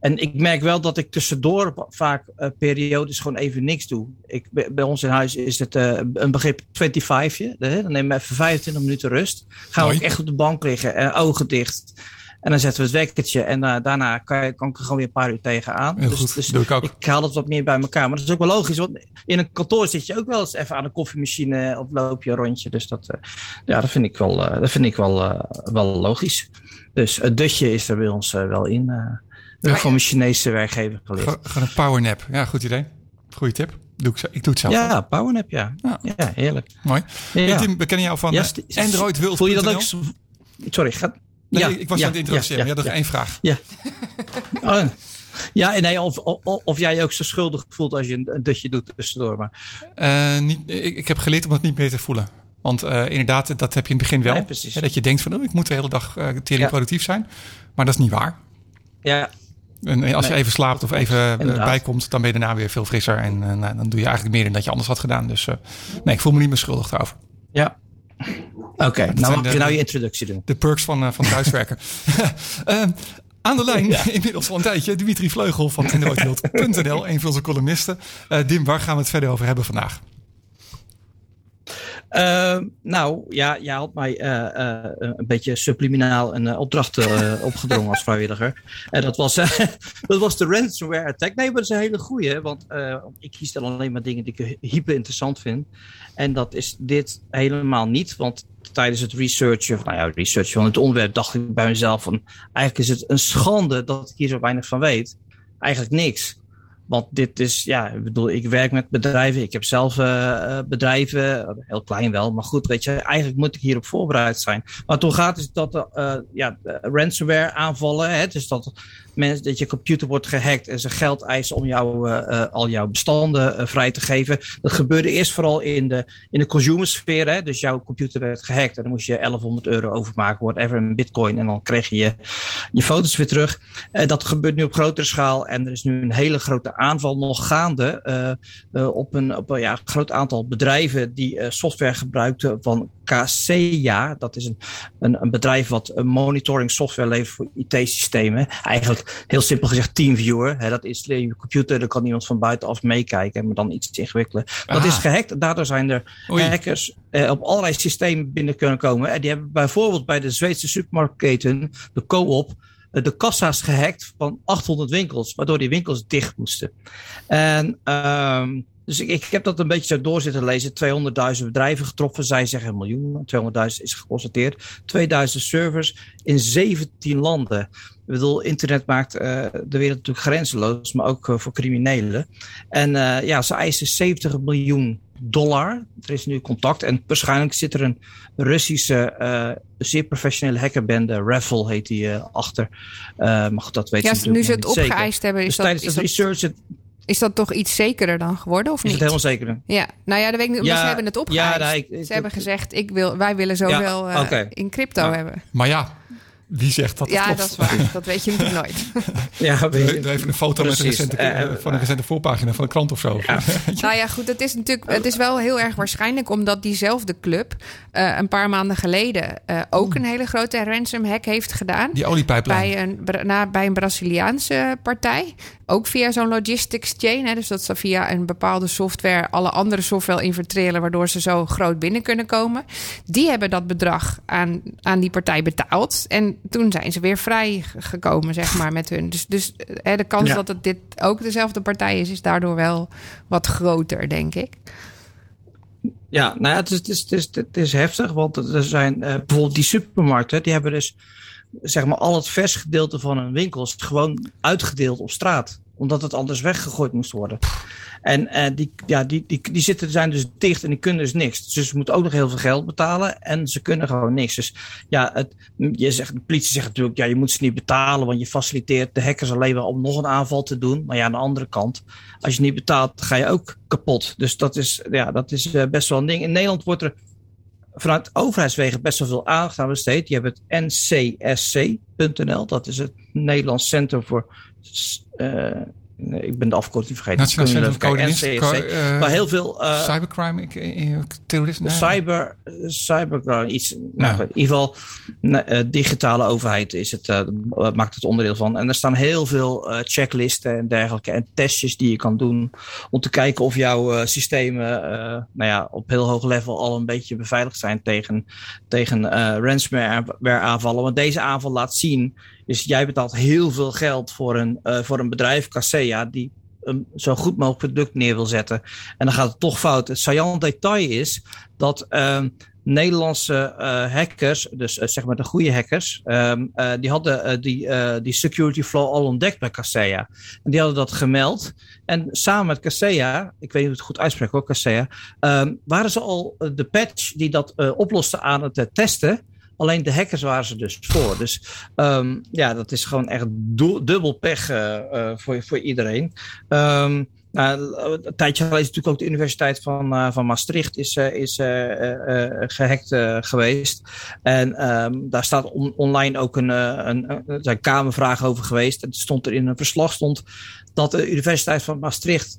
en ik merk wel dat ik tussendoor vaak eh, periodes gewoon even niks doe. Ik, bij ons in huis is het eh, een begrip 25. hè? Dan nemen we even 25 minuten rust. Gaan we Mooi. ook echt op de bank liggen, en ogen dicht. En dan zetten we het wekkertje. En eh, daarna kan, je, kan ik er gewoon weer een paar uur tegenaan. Heel dus, goed, dus doe ik ook. ik haal het wat meer bij elkaar. Maar dat is ook wel logisch. Want in een kantoor zit je ook wel eens even aan de koffiemachine. Of loop je een rondje. Dus dat, eh, ja, dat vind ik wel, eh, dat vind ik wel, eh, wel logisch. Dus het dutje is er bij ons eh, wel in. eh heb ik van mijn Chinese werkgever geleerd. Ge- Gewoon een powernap. Ja, goed idee. Goeie tip. Doe ik, ik doe het zelf. Ja, powernap, ja. Ja. Ja, heerlijk. Mooi. Ja. Tim, we kennen jou van Ja, eh, Android Voel je dat ook? Sorry, gaat. Nee, ja, ik was ja, aan het introduceren. ja, Ja, nog ja. één vraag. Ja. Oh, ja, en nee, of, of, of jij je ook zo schuldig voelt als je een, dutje doet tussendoor. Maar Eh, niet, ik, ik heb geleerd om het niet meer te voelen. Want eh, inderdaad, dat heb je in het begin wel. Nee, precies. Hè, dat je denkt van, oh, ik moet de hele dag eh tering Ja. productief zijn. Maar dat is niet waar. ja, En eh, als je Nee. even slaapt of even eh, Inderdaad. bijkomt, dan ben je daarna weer veel frisser. En eh, nou, dan doe je eigenlijk meer dan dat je anders had gedaan. Dus eh, nee, ik voel me niet meer schuldig daarover. ja. Oké, nou mag de- je nou je introductie doen. De perks van, eh, van thuiswerken. Eh, aan de lijn, inmiddels al een tijdje, Dimitri Vleugel van Androidwereld.nl, een van onze columnisten. Eh, Dim, waar gaan we het verder over hebben vandaag? Uh, nou, ja, jij had mij uh, uh, een beetje subliminaal een opdracht opgedrongen als vrijwilliger. En dat was, dat was de ransomware attack. Nee, maar dat is een hele goeie, want ik kies dan alleen maar dingen die ik hyper interessant vind. En dat is dit helemaal niet, want tijdens het researchen, nou ja, research van het onderwerp, dacht ik bij mezelf van, eigenlijk is het een schande dat ik hier zo weinig van weet. Eigenlijk niks. Want dit is, ja, ik bedoel, ik werk met bedrijven. Ik heb zelf uh, bedrijven, heel klein wel. Maar goed, weet je, eigenlijk moet ik hierop voorbereid zijn. Maar toen gaat het dat uh, ja, ransomware aanvallen. Hè, dus dat mensen, dat je computer wordt gehackt en ze geld eisen om jou, uh, al jouw bestanden uh, vrij te geven. Dat gebeurde eerst vooral in de, in de consumersfeer. Hè? Dus jouw computer werd gehackt en dan moest je 1100 euro overmaken, whatever, in bitcoin. En dan kreeg je je, foto's weer terug. Dat gebeurt nu op grotere schaal en er is nu een hele grote aanval nog gaande op een, op een ja, groot aantal bedrijven die software gebruikten van Kaseya. Dat is een, een, een bedrijf wat een monitoring software levert voor IT-systemen. Eigenlijk heel simpel gezegd TeamViewer. Hè, dat is je computer, daar kan iemand van buitenaf meekijken, maar dan iets ingewikkeler. Dat is gehackt. Daardoor zijn er Oei. hackers eh, op allerlei systemen binnen kunnen komen. En die hebben bijvoorbeeld bij de Zweedse supermarktketen, de Co-op, eh, de kassa's gehackt van 800 winkels, waardoor die winkels dicht moesten. En um, dus ik, ik heb dat een beetje zo door zitten lezen. 200.000 bedrijven getroffen. Zij zeggen een miljoen. 200.000 is geconstateerd. 2000 servers in 17 landen. Ik bedoel, internet maakt uh, de wereld natuurlijk grenzeloos, maar ook uh, voor criminelen. En uh, ja, ze eisen 70 miljoen dollar. Er is nu contact en waarschijnlijk zit er een Russische, zeer professionele hackerbende, Raffle heet die, achter. maar goed, dat weet ja, nu ze het opgeëist hebben, is dus dat, tijdens is het research is dat toch iets zekerder dan geworden, of is niet? het helemaal zeker? Ja, nou ja, dat weet ik niet. Ja, ze hebben het opgeëist. ja, nee, ik- ze hebben gezegd, ik wil, wij willen zoveel Ja, eh, in crypto Ja. hebben. Maar ja, wie zegt dat het ja, klopt? dat is waar. Dat weet je natuurlijk nooit. Ja, weet je. Even een foto met een recente, Eh, van een recente voorpagina van een krant of zo. nou ja, goed, het is natuurlijk het is wel heel erg waarschijnlijk omdat diezelfde club eh, een paar maanden geleden eh, ook een hele grote ransom hack heeft gedaan. Die oliepijplijn. Bij een, na, bij een Braziliaanse partij. Ook via zo'n logistics chain. Hè, dus dat ze via een bepaalde software alle andere software infiltreren. Waardoor ze zo groot binnen kunnen komen. Die hebben dat bedrag aan, aan die partij betaald. En toen zijn ze weer vrij gekomen, zeg maar, met hun. Dus, dus hè, de kans Ja. dat het dit ook dezelfde partij is, is daardoor wel wat groter, denk ik. Ja, nou ja, het is, het is, het is, het is heftig, want er zijn eh, bijvoorbeeld die supermarkten, die hebben dus zeg maar al het versgedeelte van hun winkels gewoon uitgedeeld op straat, omdat het anders weggegooid moest worden. En eh, die, ja, die, die, die zitten, zijn dus dicht en die kunnen dus niks. Dus ze moeten ook nog heel veel geld betalen en ze kunnen gewoon niks. Dus ja, het, je zegt, de politie zegt natuurlijk, ja, je moet ze niet betalen, want je faciliteert de hackers alleen maar om nog een aanval te doen. Maar ja, aan de andere kant, als je niet betaalt, ga je ook kapot. Dus dat is, ja, dat is eh, best wel een ding. In Nederland wordt er vanuit overheidswegen best wel veel aandacht aan besteed. Je hebt het ncsc.nl, dat is het Nederlands Centrum voor. Eh, nee, ik ben de afkorting vergeten. Nationaal Centrum voor Coördinatie. maar heel veel. eh, Cybercrime, ik, terrorisme. Cyber, cybercrime, iets. Nou, in ieder geval, eh, digitale overheid is het, maakt het onderdeel van. En er staan heel veel checklisten en dergelijke en testjes die je kan doen om te kijken of jouw systemen nou ja, op heel hoog level al een beetje beveiligd zijn tegen, tegen ransomware aanvallen. Want deze aanval laat zien, dus jij betaalt heel veel geld voor een, eh, voor een bedrijf, Casea, die een zo goed mogelijk product neer wil zetten. En dan gaat het toch fout. Het saillant detail is dat ehm, Nederlandse eh, hackers, dus eh, zeg maar de goede hackers, ehm, eh, die hadden die, die security flow al ontdekt bij Kaseya. En die hadden dat gemeld. En samen met Kaseya, ik weet niet hoe het goed uitspreekt hoor, Kaseya, ehm, waren ze al de patch die dat oploste aan het testen. Alleen de hackers waren ze dus voor. Dus ehm, ja, dat is gewoon echt du- dubbel pech eh, eh, voor, voor iedereen. Nou, een tijdje geleden is natuurlijk ook de Universiteit van, eh, van Maastricht is, is eh, eh, eh, gehackt eh, geweest. En ehm, daar staat on- online ook een, een, zijn kamervragen over geweest. En het stond er in een verslag stond dat de Universiteit van Maastricht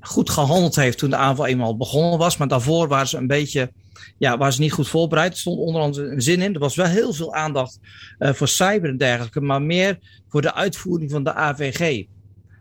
goed gehandeld heeft toen de aanval eenmaal begonnen was. Maar daarvoor waren ze een beetje ja, waren ze niet goed voorbereid. Er stond onder andere een zin in. Er was wel heel veel aandacht eh, voor cyber en dergelijke, maar meer voor de uitvoering van de AVG.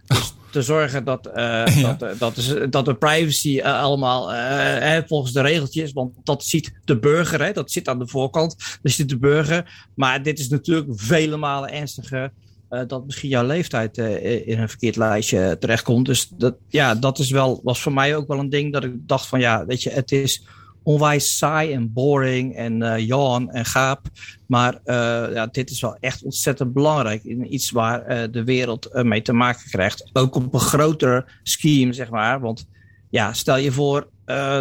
Dus te zorgen dat, uh, Ja. dat, eh, dat, is, dat de privacy eh, allemaal eh, eh, volgens de regeltjes, want dat ziet de burger, hè, dat zit aan de voorkant, dat ziet de burger. Maar dit is natuurlijk vele malen ernstiger eh, dat misschien jouw leeftijd eh, in een verkeerd lijstje terechtkomt. Dus dat, ja, dat is wel, was voor mij ook wel een ding dat ik dacht van ja, weet je, het is onwijs saai en boring en eh yawn en gaap. Maar eh, ja, dit is wel echt ontzettend belangrijk. In iets waar eh, de wereld mee te maken krijgt. Ook op een groter scheme, zeg maar. Want ja, stel je voor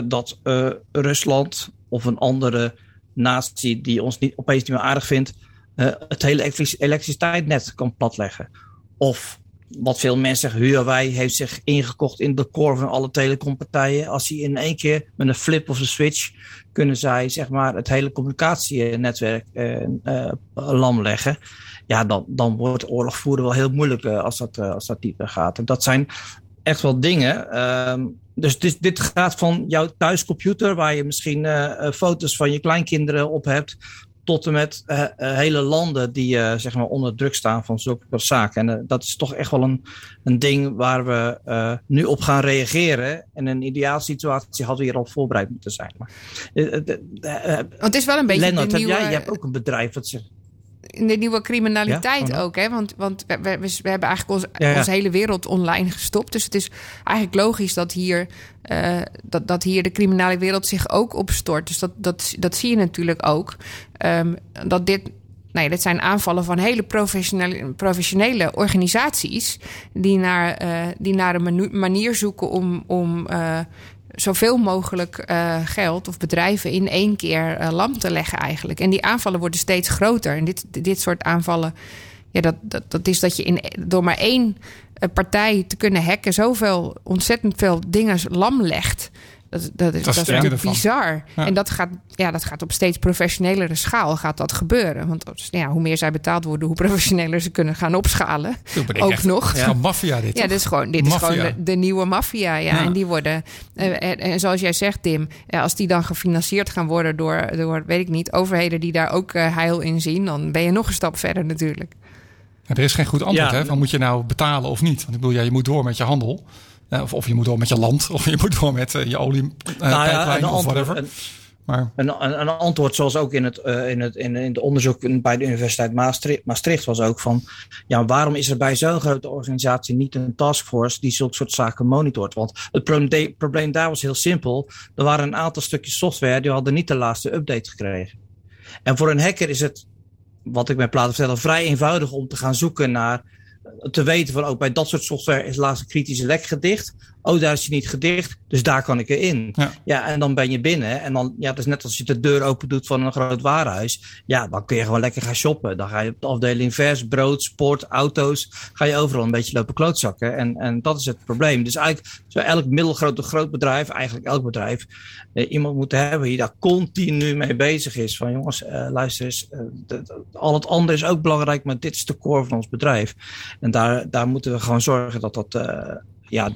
dat Rusland of een andere natie die ons niet, opeens niet meer aardig vindt, het hele elektriciteitsnet kan platleggen. Of wat veel mensen zeggen, Huawei heeft zich ingekocht in de core van alle telecompartijen. Als die in één keer met een flip of een switch kunnen zij zeg maar het hele communicatienetwerk eh, eh, lam leggen. Ja, dan, dan wordt oorlog voeren wel heel moeilijk eh, als, dat, eh, als dat dieper gaat. En dat zijn echt wel dingen. ehm, dus dit, dit gaat van jouw thuiscomputer, waar je misschien foto's van je kleinkinderen op hebt, tot en met eh, eh, hele landen die eh, zeg maar onder druk staan van zulke zaken. En dat is toch echt wel een, een ding waar we nu op gaan reageren. En in een ideaal situatie hadden we hier al voorbereid moeten zijn. Maar, Want het is wel een beetje Lennart, nieuwe, jij, je hebt ook een bedrijf dat zegt. In de nieuwe criminaliteit Ja, ook. Hè? Want, want we, we, we hebben eigenlijk ons, Ja, onze hele wereld online gestopt. Dus het is eigenlijk logisch dat hier, eh, dat, dat hier de criminele wereld zich ook opstort. Dus dat, dat, dat zie je natuurlijk ook. Ehm, dat dit. Nee, dit zijn aanvallen van hele professionele, professionele organisaties. die naar, eh, die naar een manier zoeken om, om eh, zoveel mogelijk eh, geld of bedrijven in één keer eh, lam te leggen eigenlijk. En die aanvallen worden steeds groter. En dit, dit soort aanvallen, ja, dat, dat, dat is dat je in, door maar één eh, partij te kunnen hacken... zoveel, ontzettend veel dingen lam legt. Dat, dat is, Dat is bizar. Ja. En dat gaat, ja, dat gaat op steeds professionelere schaal gaat dat gebeuren. Want ja, hoe meer zij betaald worden, hoe professioneler ze kunnen gaan opschalen. Ook echt- nog. Gewoon maffia dit. Ja, toch? dit is gewoon, dit is gewoon de, de nieuwe maffia. Ja. Ja. En die worden, eh, en, en zoals jij zegt, Tim, ja, als die dan gefinancierd gaan worden door, door, weet ik niet, overheden die daar ook eh, heil in zien, dan ben je nog een stap verder natuurlijk. Ja, er is geen goed antwoord, Ja. hè? Van moet je nou betalen of niet? Want ik bedoel, ja, je moet door met je handel. Eh, of, of je moet door met je land. Of je moet door met eh, je olie eh, Nou ja, of antwoord, whatever. een, maar een, een, een antwoord zoals ook in het, in het, in, in het onderzoek bij de Universiteit Maastricht, Maastricht was ook van, ja, waarom is er bij zo'n grote organisatie niet een taskforce die zulke soort zaken monitort? Want het probleem, probleem daar was heel simpel. Er waren een aantal stukjes software die hadden niet de laatste update gekregen. En voor een hacker is het, wat ik met platen vertellen, vrij eenvoudig om te gaan zoeken naar te weten van ook bij dat soort software is laatst een kritische lek gedicht. Oh, daar is hij niet gedicht, dus daar kan ik erin. Ja. Ja, en dan ben je binnen. En dan, ja, het is net als je de deur open doet van een groot warenhuis. Ja, dan kun je gewoon lekker gaan shoppen. Dan ga je op de afdeling vers, brood, sport, auto's. Ga je overal een beetje lopen klootzakken. En, en dat is het probleem. Dus eigenlijk zou elk middelgroot of groot bedrijf, eigenlijk elk bedrijf, eh, iemand moeten hebben die daar continu mee bezig is. Van jongens, eh, luister eens, eh, al het andere is ook belangrijk, maar dit is de core van ons bedrijf. En daar, daar moeten we gewoon zorgen dat dat, eh, ja,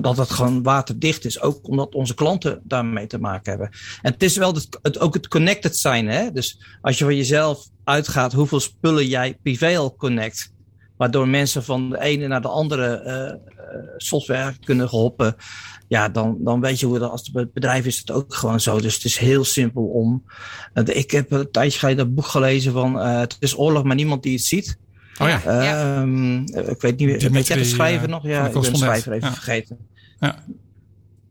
dat het gewoon waterdicht is. Ook omdat onze klanten daarmee te maken hebben. En het is wel het, het, ook het connected zijn. Hè? Dus als je van jezelf uitgaat hoeveel spullen jij privé al connect. Waardoor mensen van de ene naar de andere eh, eh, software kunnen gehoppen. Ja, dan, dan weet je hoe dat als het bedrijf is het ook gewoon zo. Dus het is heel simpel om. ik heb een tijdje geleden dat boek gelezen van eh, Het is oorlog, maar niemand die het ziet. Oh ja. Ehm, ik weet niet meer. Weet jij de schrijver eh, nog? Ja, ik ben schrijver even Ja. vergeten. Ja.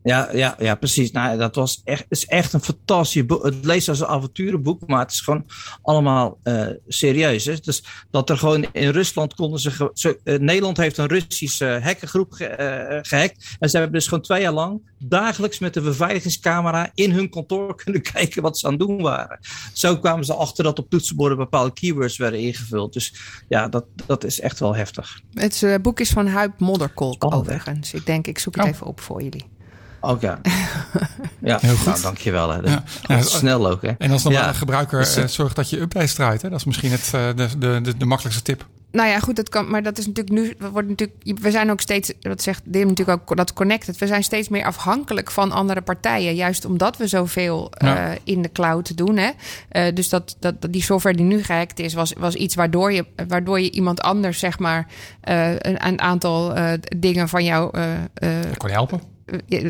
Ja, ja, ja, precies. Nou, dat was echt, het is echt een fantastisch boek. Het leest als een avonturenboek, maar het is gewoon allemaal eh, serieus. Hè? Dus dat er gewoon in Rusland konden ze. ze eh, Nederland heeft een Russische hackergroep ge, eh, gehackt. En ze hebben dus gewoon twee jaar lang dagelijks met een beveiligingscamera in hun kantoor kunnen kijken wat ze aan het doen waren. Zo kwamen ze achter dat op toetsenborden bepaalde keywords werden ingevuld. Dus ja, dat, dat is echt wel heftig. Het boek is van Huip Modderkolk hè? overigens. Ik denk, ik zoek het Oh. even op voor jullie. Oké. ja, Heel goed. Nou, dankjewel. Hè. Ja. Ja, snel ook, hè. En als normale Ja. gebruiker Dus, eh, eh, zorg dat je updates draait. Hè? Dat is misschien het, eh, de, de, de, de makkelijkste tip. Nou ja, goed, dat kan, maar dat is natuurlijk nu. we Wordt natuurlijk, we zijn ook steeds, dat zegt Dim natuurlijk ook, dat connected. We zijn steeds meer afhankelijk van andere partijen. Juist omdat we zoveel Ja. eh, in de cloud doen. Hè? Eh, dus dat, dat, die software die nu gehackt is, was, was iets waardoor je, waardoor je iemand anders, zeg maar, eh, een, een aantal eh, dingen van jou. eh, eh, kan je helpen.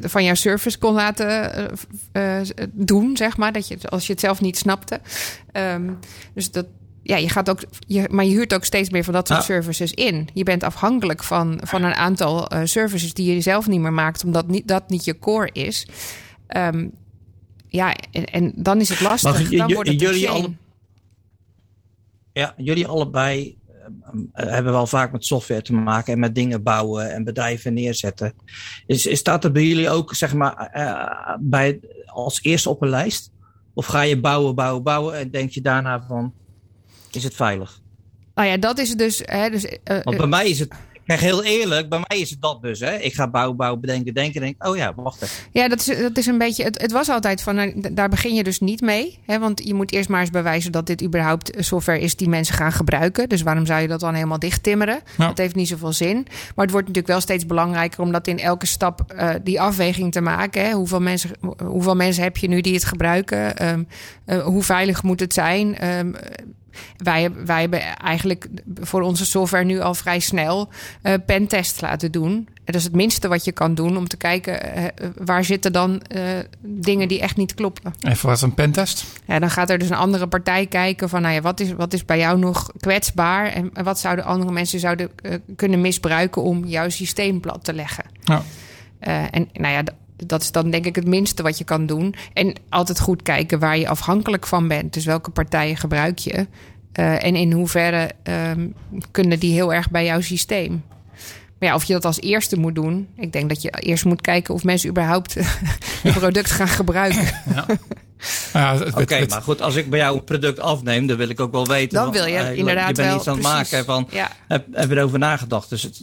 Van jouw service kon laten eh, eh, doen, zeg maar. Dat je, als je het zelf niet snapte. Ehm, dus dat, ja, je gaat ook, je, maar je huurt ook steeds meer van dat soort Ah. services in. Je bent afhankelijk van, van een aantal eh, services die je zelf niet meer maakt, omdat niet, dat niet je core is. Ehm, ja, en, en dan is het lastig. Dan wordt het jullie alle- Ja, jullie allebei hebben wel vaak met software te maken en met dingen bouwen en bedrijven neerzetten. Is, is staat er bij jullie ook, zeg maar, eh, bij, als eerste op een lijst? Of ga je bouwen, bouwen, bouwen en denk je daarna van, is het veilig? Nou ja, dat is dus. Hè, dus eh, Want bij mij is het, zeg heel eerlijk, bij mij is het dat dus. Hè? Ik ga bouwen, bouwen, bedenken, denken, denk, oh ja, wacht even. Ja, dat is, dat is een beetje. Het, het was altijd van. nou, Daar begin je dus niet mee. Hè, want je moet eerst maar eens bewijzen dat dit überhaupt software is die mensen gaan gebruiken. Dus waarom zou je dat dan helemaal dicht timmeren? Dat heeft niet zoveel zin. Maar het wordt natuurlijk wel steeds belangrijker om dat in elke stap eh, die afweging te maken. Hè. Hoeveel, mensen, hoeveel mensen heb je nu die het gebruiken? Ehm, eh, hoe veilig moet het zijn? Ehm, wij, wij hebben eigenlijk voor onze software nu al vrij snel eh pentest laten doen. En dat is het minste wat je kan doen om te kijken eh, waar zitten dan eh, dingen die echt niet kloppen. Even wat een pentest. Ja, dan gaat er dus een andere partij kijken van nou ja, wat, is, wat is bij jou nog kwetsbaar en, en wat zouden andere mensen zouden kunnen misbruiken om jouw systeem plat te leggen. Ja. En nou ja, dat is dan denk ik het minste wat je kan doen. En altijd goed kijken waar je afhankelijk van bent. Dus welke partijen gebruik je? Eh, en in hoeverre ehm, kunnen die heel erg bij jouw systeem? Maar ja, of je dat als eerste moet doen. Ik denk dat je eerst moet kijken of mensen überhaupt je product gaan gebruiken. Nou ja, het- Oké, maar goed, als ik bij jou een product afneem, dan wil ik ook wel weten. Dan wil je eh, inderdaad Je bent wel, iets aan het maken van, Ja. heb, heb je erover nagedacht? Dus, het,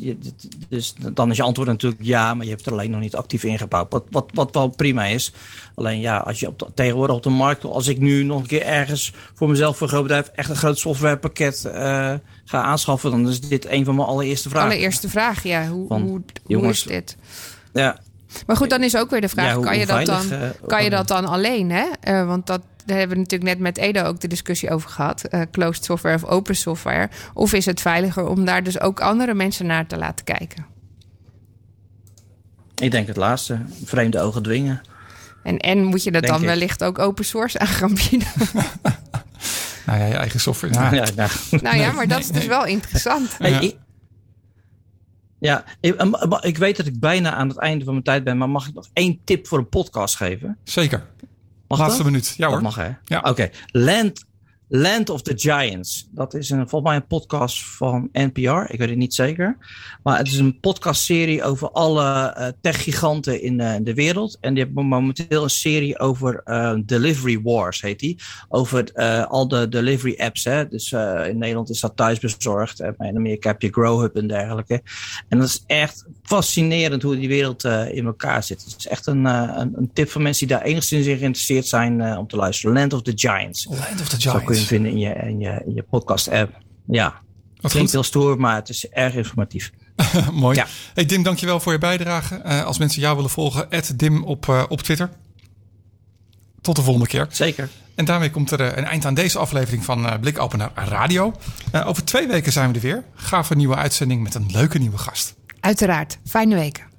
dus dan is je antwoord natuurlijk ja, maar je hebt er alleen nog niet actief ingebouwd. Wat, wat, wat wel prima is. Alleen ja, als je op de- tegenwoordig op de markt, als ik nu nog een keer ergens voor mezelf, voor een groot bedrijf, echt een groot softwarepakket eh, ga aanschaffen, dan is dit een van mijn allereerste vragen. Allereerste vraag, ja. Hoe, Van, hoe, hoe jongens, is dit? Ja, Maar goed, dan is ook weer de vraag: Ja, hoe- kan, je dat dan, eh, kan je kan dat dan alleen? Hè? Eh, want dat, daar hebben we natuurlijk net met Edo ook de discussie over gehad: eh, closed software of open software. Of is het veiliger om daar dus ook andere mensen naar te laten kijken? ik denk het laatste. Vreemde ogen dwingen. En, en moet je dat Denk dan ik. wellicht ook open source aan gaan bieden? nou ja, je eigen software. Nou, Ja, nou. nou ja, maar dat is dus wel interessant. Hey, Ja. ik- ja, ik, eh, ik weet dat ik bijna aan het einde van mijn tijd ben, maar mag ik nog één tip voor een podcast geven? Zeker. Mag Laatste dat? minuut. Ja Dat hoor. mag hè? Ja. Oké. Land, Land of the Giants. Dat is een, volgens mij een podcast van NPR. Ik weet het niet zeker. Maar het is een podcastserie over alle eh, techgiganten in eh, de wereld. En die hebben momenteel een serie over eh, Delivery Wars, heet die. Over al de delivery apps. Hè? Dus in Nederland is dat thuisbezorgd. En in Amerika heb je Growhub en dergelijke. En dat is echt fascinerend hoe die wereld eh, in elkaar zit. Het is echt een, eh, een, een tip voor mensen die daar enigszins in geïnteresseerd zijn eh, om te luisteren. Land of the Giants. Land of the Zo kun je hem Giants. vinden in je, in je, in je podcast app. Ja, Wat klinkt heel stoer, maar het is erg informatief. Mooi. Ja. Hey Dim, dankjewel voor je bijdrage. Als mensen jou willen volgen, Dim op, op Twitter. Tot de volgende keer. Zeker. En daarmee komt er een eind aan deze aflevering van eh Blikopener Radio. Eh, over twee weken zijn we er weer. Gave nieuwe uitzending met een leuke nieuwe gast. Uiteraard. Fijne weken.